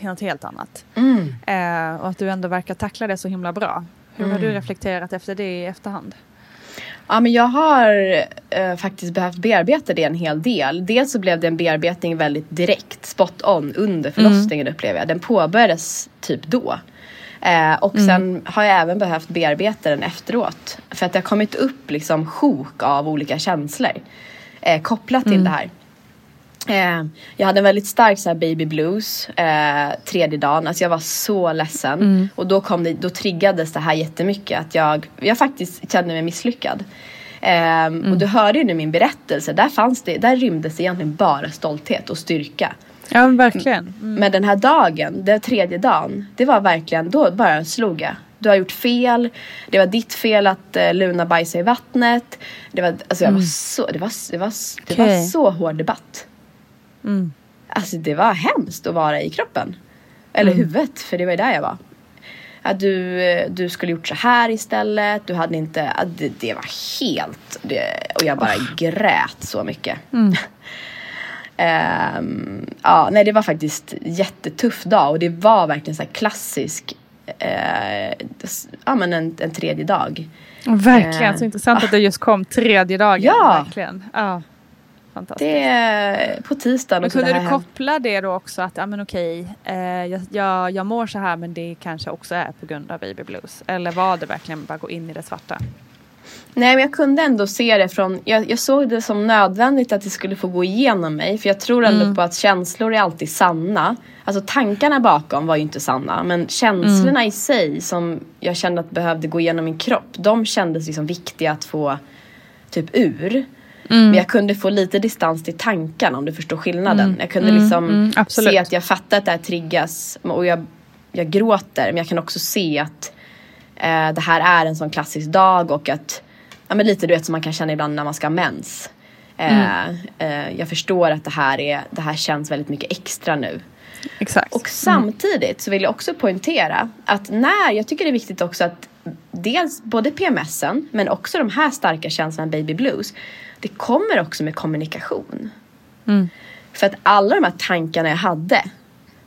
något helt annat. Mm. Eh, och att du ändå verkar tackla det så himla bra. Hur har Mm. du reflekterat efter det i efterhand? Ja men jag har eh, faktiskt behövt bearbeta det en hel del. Dels så blev det en bearbetning väldigt direkt, spot on under förlossningen upplever jag. Den påbörjades typ då. Eh, och sen har jag även behövt bearbeta den efteråt. För att det har kommit upp liksom sjok av olika känslor. Eh, kopplat till det här. Eh, jag hade en väldigt stark så här, baby blues eh, tredje dagen. Alltså jag var så ledsen. Och då, kom det, då triggades det här jättemycket. Att jag, jag faktiskt kände mig misslyckad. Eh, Och du hörde ju nu min berättelse. Där, fanns det, där rymdes egentligen bara stolthet och styrka. Ja men verkligen. Men den här dagen, den tredje dagen, det var verkligen, då bara slog jag. Du har gjort fel, det var ditt fel att eh, Luna bajsade i vattnet. Det var, alltså jag var så, det var, det var, det var Okej. så hård debatt. Mm. Alltså det var hemskt att vara i kroppen. Eller huvudet, för det var ju där jag var. Att du, eh, du skulle gjort så här istället. Du hade inte, det, det var helt, det, och jag bara grät så mycket. Ehm, ja, nej det var faktiskt jättetuff dag och det var verkligen så här klassisk, s- ja men en, en tredje dag. Verkligen, Eh, så intressant att det just kom tredje dagen. Ja. Verkligen. Fantastiskt. Det är på tisdagen. Men kunde du här- koppla det då också att, ja men okej, eh, jag, jag, jag mår så här men det kanske också är på grund av baby blues? Eller var det verkligen bara gå in i det svarta? Nej, men jag kunde ändå se det från... Jag, jag såg det som nödvändigt att det skulle få gå igenom mig. För jag tror ändå Mm. på att känslor är alltid sanna. Alltså tankarna bakom var ju inte sanna. Men känslorna i sig som jag kände att behövde gå igenom min kropp. De kändes liksom viktiga att få typ ur. Men jag kunde få lite distans till tankarna om du förstår skillnaden. Jag kunde liksom mm, se att jag fattar att det här triggas. Och jag, jag gråter. Men jag kan också se att eh, det här är en sån klassisk dag och att ja, men lite du vet som man kan känna ibland när man ska ha mens. Eh, eh, jag förstår att det här, är, det här känns väldigt mycket extra nu. Exakt. Och samtidigt så vill jag också poängtera att när, jag tycker det är viktigt också att dels både PMSen men också de här starka känslorna baby blues. Det kommer också med kommunikation. För att alla de här tankarna jag hade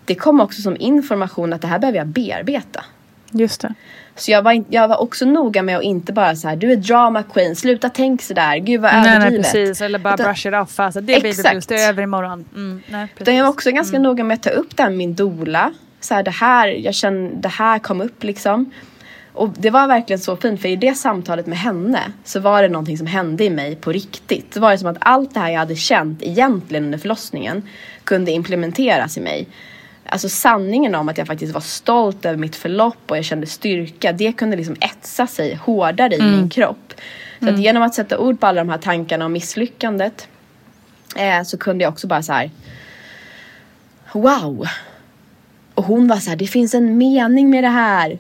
det kom också som information att det här behöver jag bearbeta. Just det. Så jag var, jag var också noga med att inte bara så här, du är drama queen, sluta tänk sådär, gud vad Nej, nej överdrivet. precis. Eller bara Utan- brush it off. Alltså, det är baby blues, det är över imorgon. Mm, nej, Utan jag var också ganska noga med att ta upp det här med min dola. Så här, det här, jag känner, det här kom upp liksom. Och det var verkligen så fint för i det samtalet med henne så var det någonting som hände i mig på riktigt. Det var det som att allt det här jag hade känt egentligen under förlossningen kunde implementeras i mig. Alltså sanningen om att jag faktiskt var stolt över mitt förlopp och jag kände styrka. Det kunde liksom etsa sig hårdare i min kropp. Så att genom att sätta ord på alla de här tankarna om misslyckandet eh, så kunde jag också bara så här Wow! Och hon var så här, det finns en mening med det här.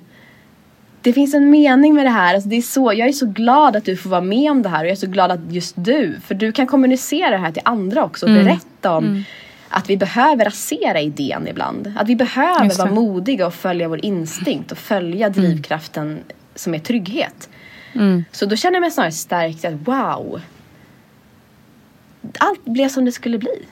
Det finns en mening med det här. Alltså det är så, jag är så glad att du får vara med om det här och jag är så glad att just du, för du kan kommunicera det här till andra också och berätta om att vi behöver rasera idén ibland. Att vi behöver vara modiga och följa vår instinkt och följa drivkraften som är trygghet. Så då känner jag mig snarare stärkt att wow. Allt blev som det skulle bli.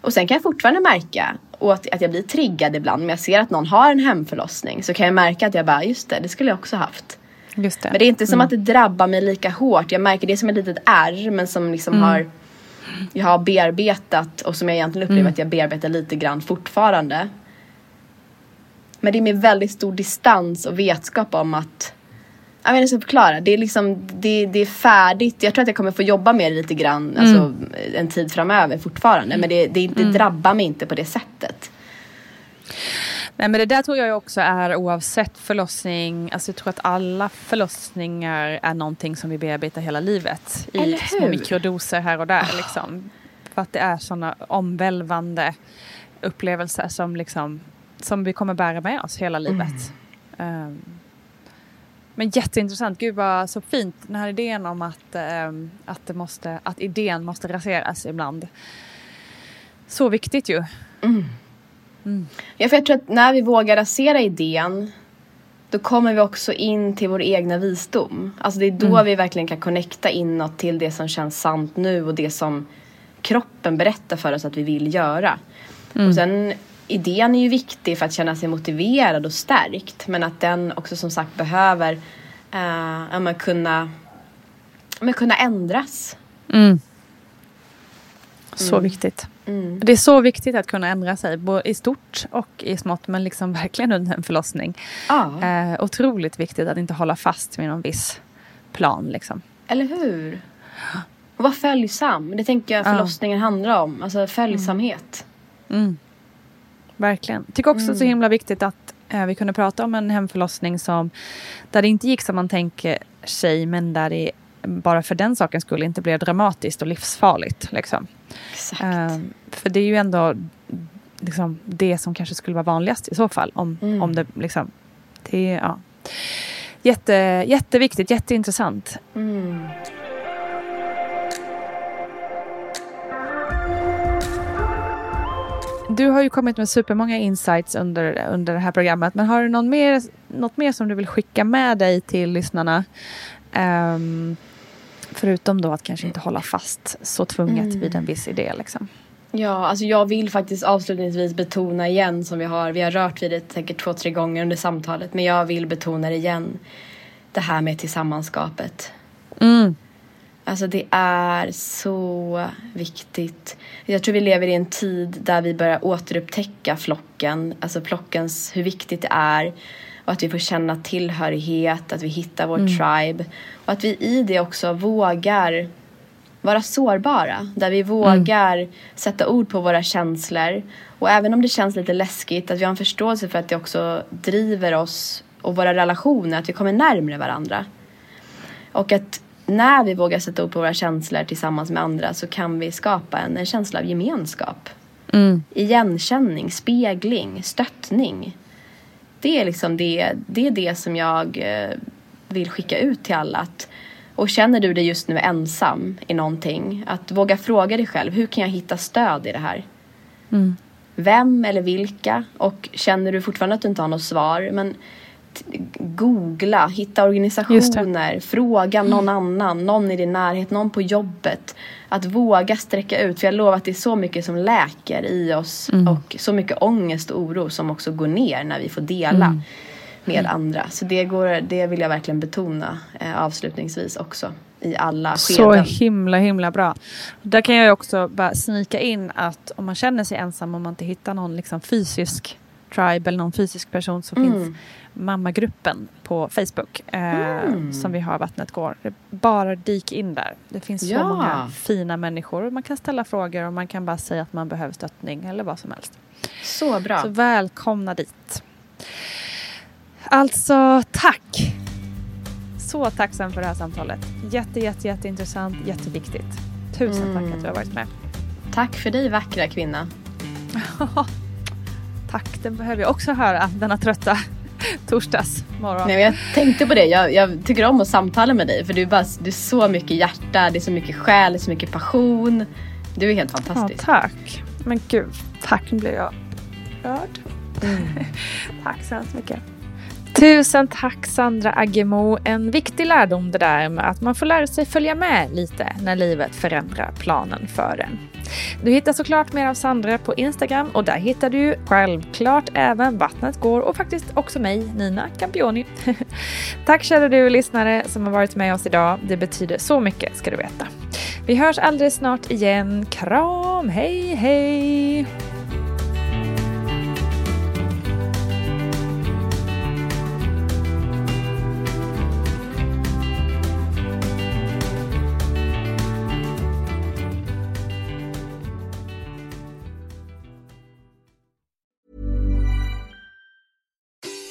Och sen kan jag fortfarande märka och att, att jag blir triggad ibland. Men jag ser att någon har en hemförlossning. Så kan jag märka att jag bara, just det, det skulle jag också haft. Just det. Men det är inte som att det drabbar mig lika hårt. Jag märker det som ett litet ärr men som liksom har jag har bearbetat och som jag egentligen upplever att jag bearbetar lite grann fortfarande. Men det är med väldigt stor distans och vetskap om att jag vet inte hur förklara. Det är liksom, det, det är färdigt. Jag tror att jag kommer få jobba med det lite grann alltså, en tid framöver fortfarande. Men det, det, det drabbar mig inte på det sättet. Nej, men det där tror jag också är oavsett förlossning. Alltså jag tror att alla förlossningar är någonting som vi bearbetar hela livet. I små mikrodoser här och där. Liksom. För att det är sådana omvälvande upplevelser som, liksom, som vi kommer bära med oss hela livet. Ehm, men jätteintressant. Gud vad så fint. Den här idén om att, ehm, att, det måste, att idén måste raseras ibland. Så viktigt ju. Ja, för jag tror att när vi vågar rasera idén då kommer vi också in till vår egna visdom. Alltså det är då vi verkligen kan connecta inåt till det som känns sant nu och det som kroppen berättar för oss att vi vill göra. Och sen idén är ju viktig för att känna sig motiverad och stärkt men att den också som sagt behöver uh, ja, men kunna, men kunna ändras. Så viktigt. Det är så viktigt att kunna ändra sig, både i stort och i smått, men liksom verkligen under en förlossning. Ja, Eh, otroligt viktigt att inte hålla fast vid någon viss plan. Liksom. eller hur? Och vara följsam. Det tänker jag Ja. förlossningen handlar om. Alltså följsamhet. Verkligen. Tycker också så himla viktigt att eh, vi kunde prata om en hemförlossning som där det inte gick som man tänker sig, men där det bara för den sakens skull inte blev dramatiskt och livsfarligt. Liksom. Exakt. Eh, för det är ju ändå liksom, det som kanske skulle vara vanligast i så fall. Om, om det liksom... Det ja. Jätte, jätteviktigt, jätteintressant. Du har ju kommit med supermånga insights under, under det här programmet. Men har du någon mer, något mer som du vill skicka med dig till lyssnarna? Ehm, förutom då att kanske inte hålla fast så tvunget vid en viss idé. Liksom. Ja, alltså jag vill faktiskt avslutningsvis betona igen som vi har, vi har rört vid det säkert två, tre gånger under samtalet. Men jag vill betona det igen. Det här med tillsammanskapet. Alltså det är så viktigt. Jag tror vi lever i en tid där vi börjar återupptäcka flocken, alltså flockens, hur viktigt det är och att vi får känna tillhörighet, att vi hittar vår mm. tribe och att vi i det också vågar vara sårbara. Där vi vågar mm. sätta ord på våra känslor. Och även om det känns lite läskigt, att vi har en förståelse för att det också driver oss och våra relationer, att vi kommer närmre varandra. Och att när vi vågar sätta ord på våra känslor tillsammans med andra så kan vi skapa en, en känsla av gemenskap. Mm. Igenkänning, spegling, stöttning. Det är liksom det, det, är det som jag eh, vill skicka ut till alla. Att, och känner du dig just nu ensam i någonting, att våga fråga dig själv, hur kan jag hitta stöd i det här? Mm. Vem eller vilka? Och känner du fortfarande att du inte har något svar, men googla, hitta organisationer, fråga någon mm. annan, någon i din närhet, någon på jobbet. Att våga sträcka ut, för jag lovar att det är så mycket som läker i oss mm. och så mycket ångest och oro som också går ner när vi får dela mm. med andra. Så det, går, det vill jag verkligen betona eh, avslutningsvis också i alla skeden. Så himla himla bra. Där kan jag också bara snika in att om man känner sig ensam och man inte hittar någon liksom fysisk tribe eller någon fysisk person så mm. finns mammagruppen på Facebook eh, mm. som vi har Vattnet går. Bara dyk in där. Det finns ja. så många fina människor. Man kan ställa frågor och man kan bara säga att man behöver stöttning eller vad som helst. Så bra. Så välkomna dit. Alltså tack! Så tacksam för det här samtalet. Jätte, jätte, jätteintressant, jätteviktigt. Tusen mm. tack att du har varit med. Tack för dig vackra kvinna. tack, det behöver jag också höra denna trötta torsdags morgon. Nej, jag tänkte på det. Jag, jag, tycker om att samtala med dig för du är, bara, du är så mycket hjärta, det är så mycket själ, det är så mycket passion. Du är helt fantastisk. Ja, tack. Men gud, tack. Nu blev jag rörd. Mm. tack så hemskt mycket. Tusen tack Sandra Agemo. En viktig lärdom det där med att man får lära sig följa med lite när livet förändrar planen för en. Du hittar såklart mer av Sandra på Instagram och där hittar du självklart även Vattnet går och faktiskt också mig, Nina Campioni. tack kära du lyssnare som har varit med oss idag. Det betyder så mycket ska du veta. Vi hörs alldeles snart igen. Kram, hej hej!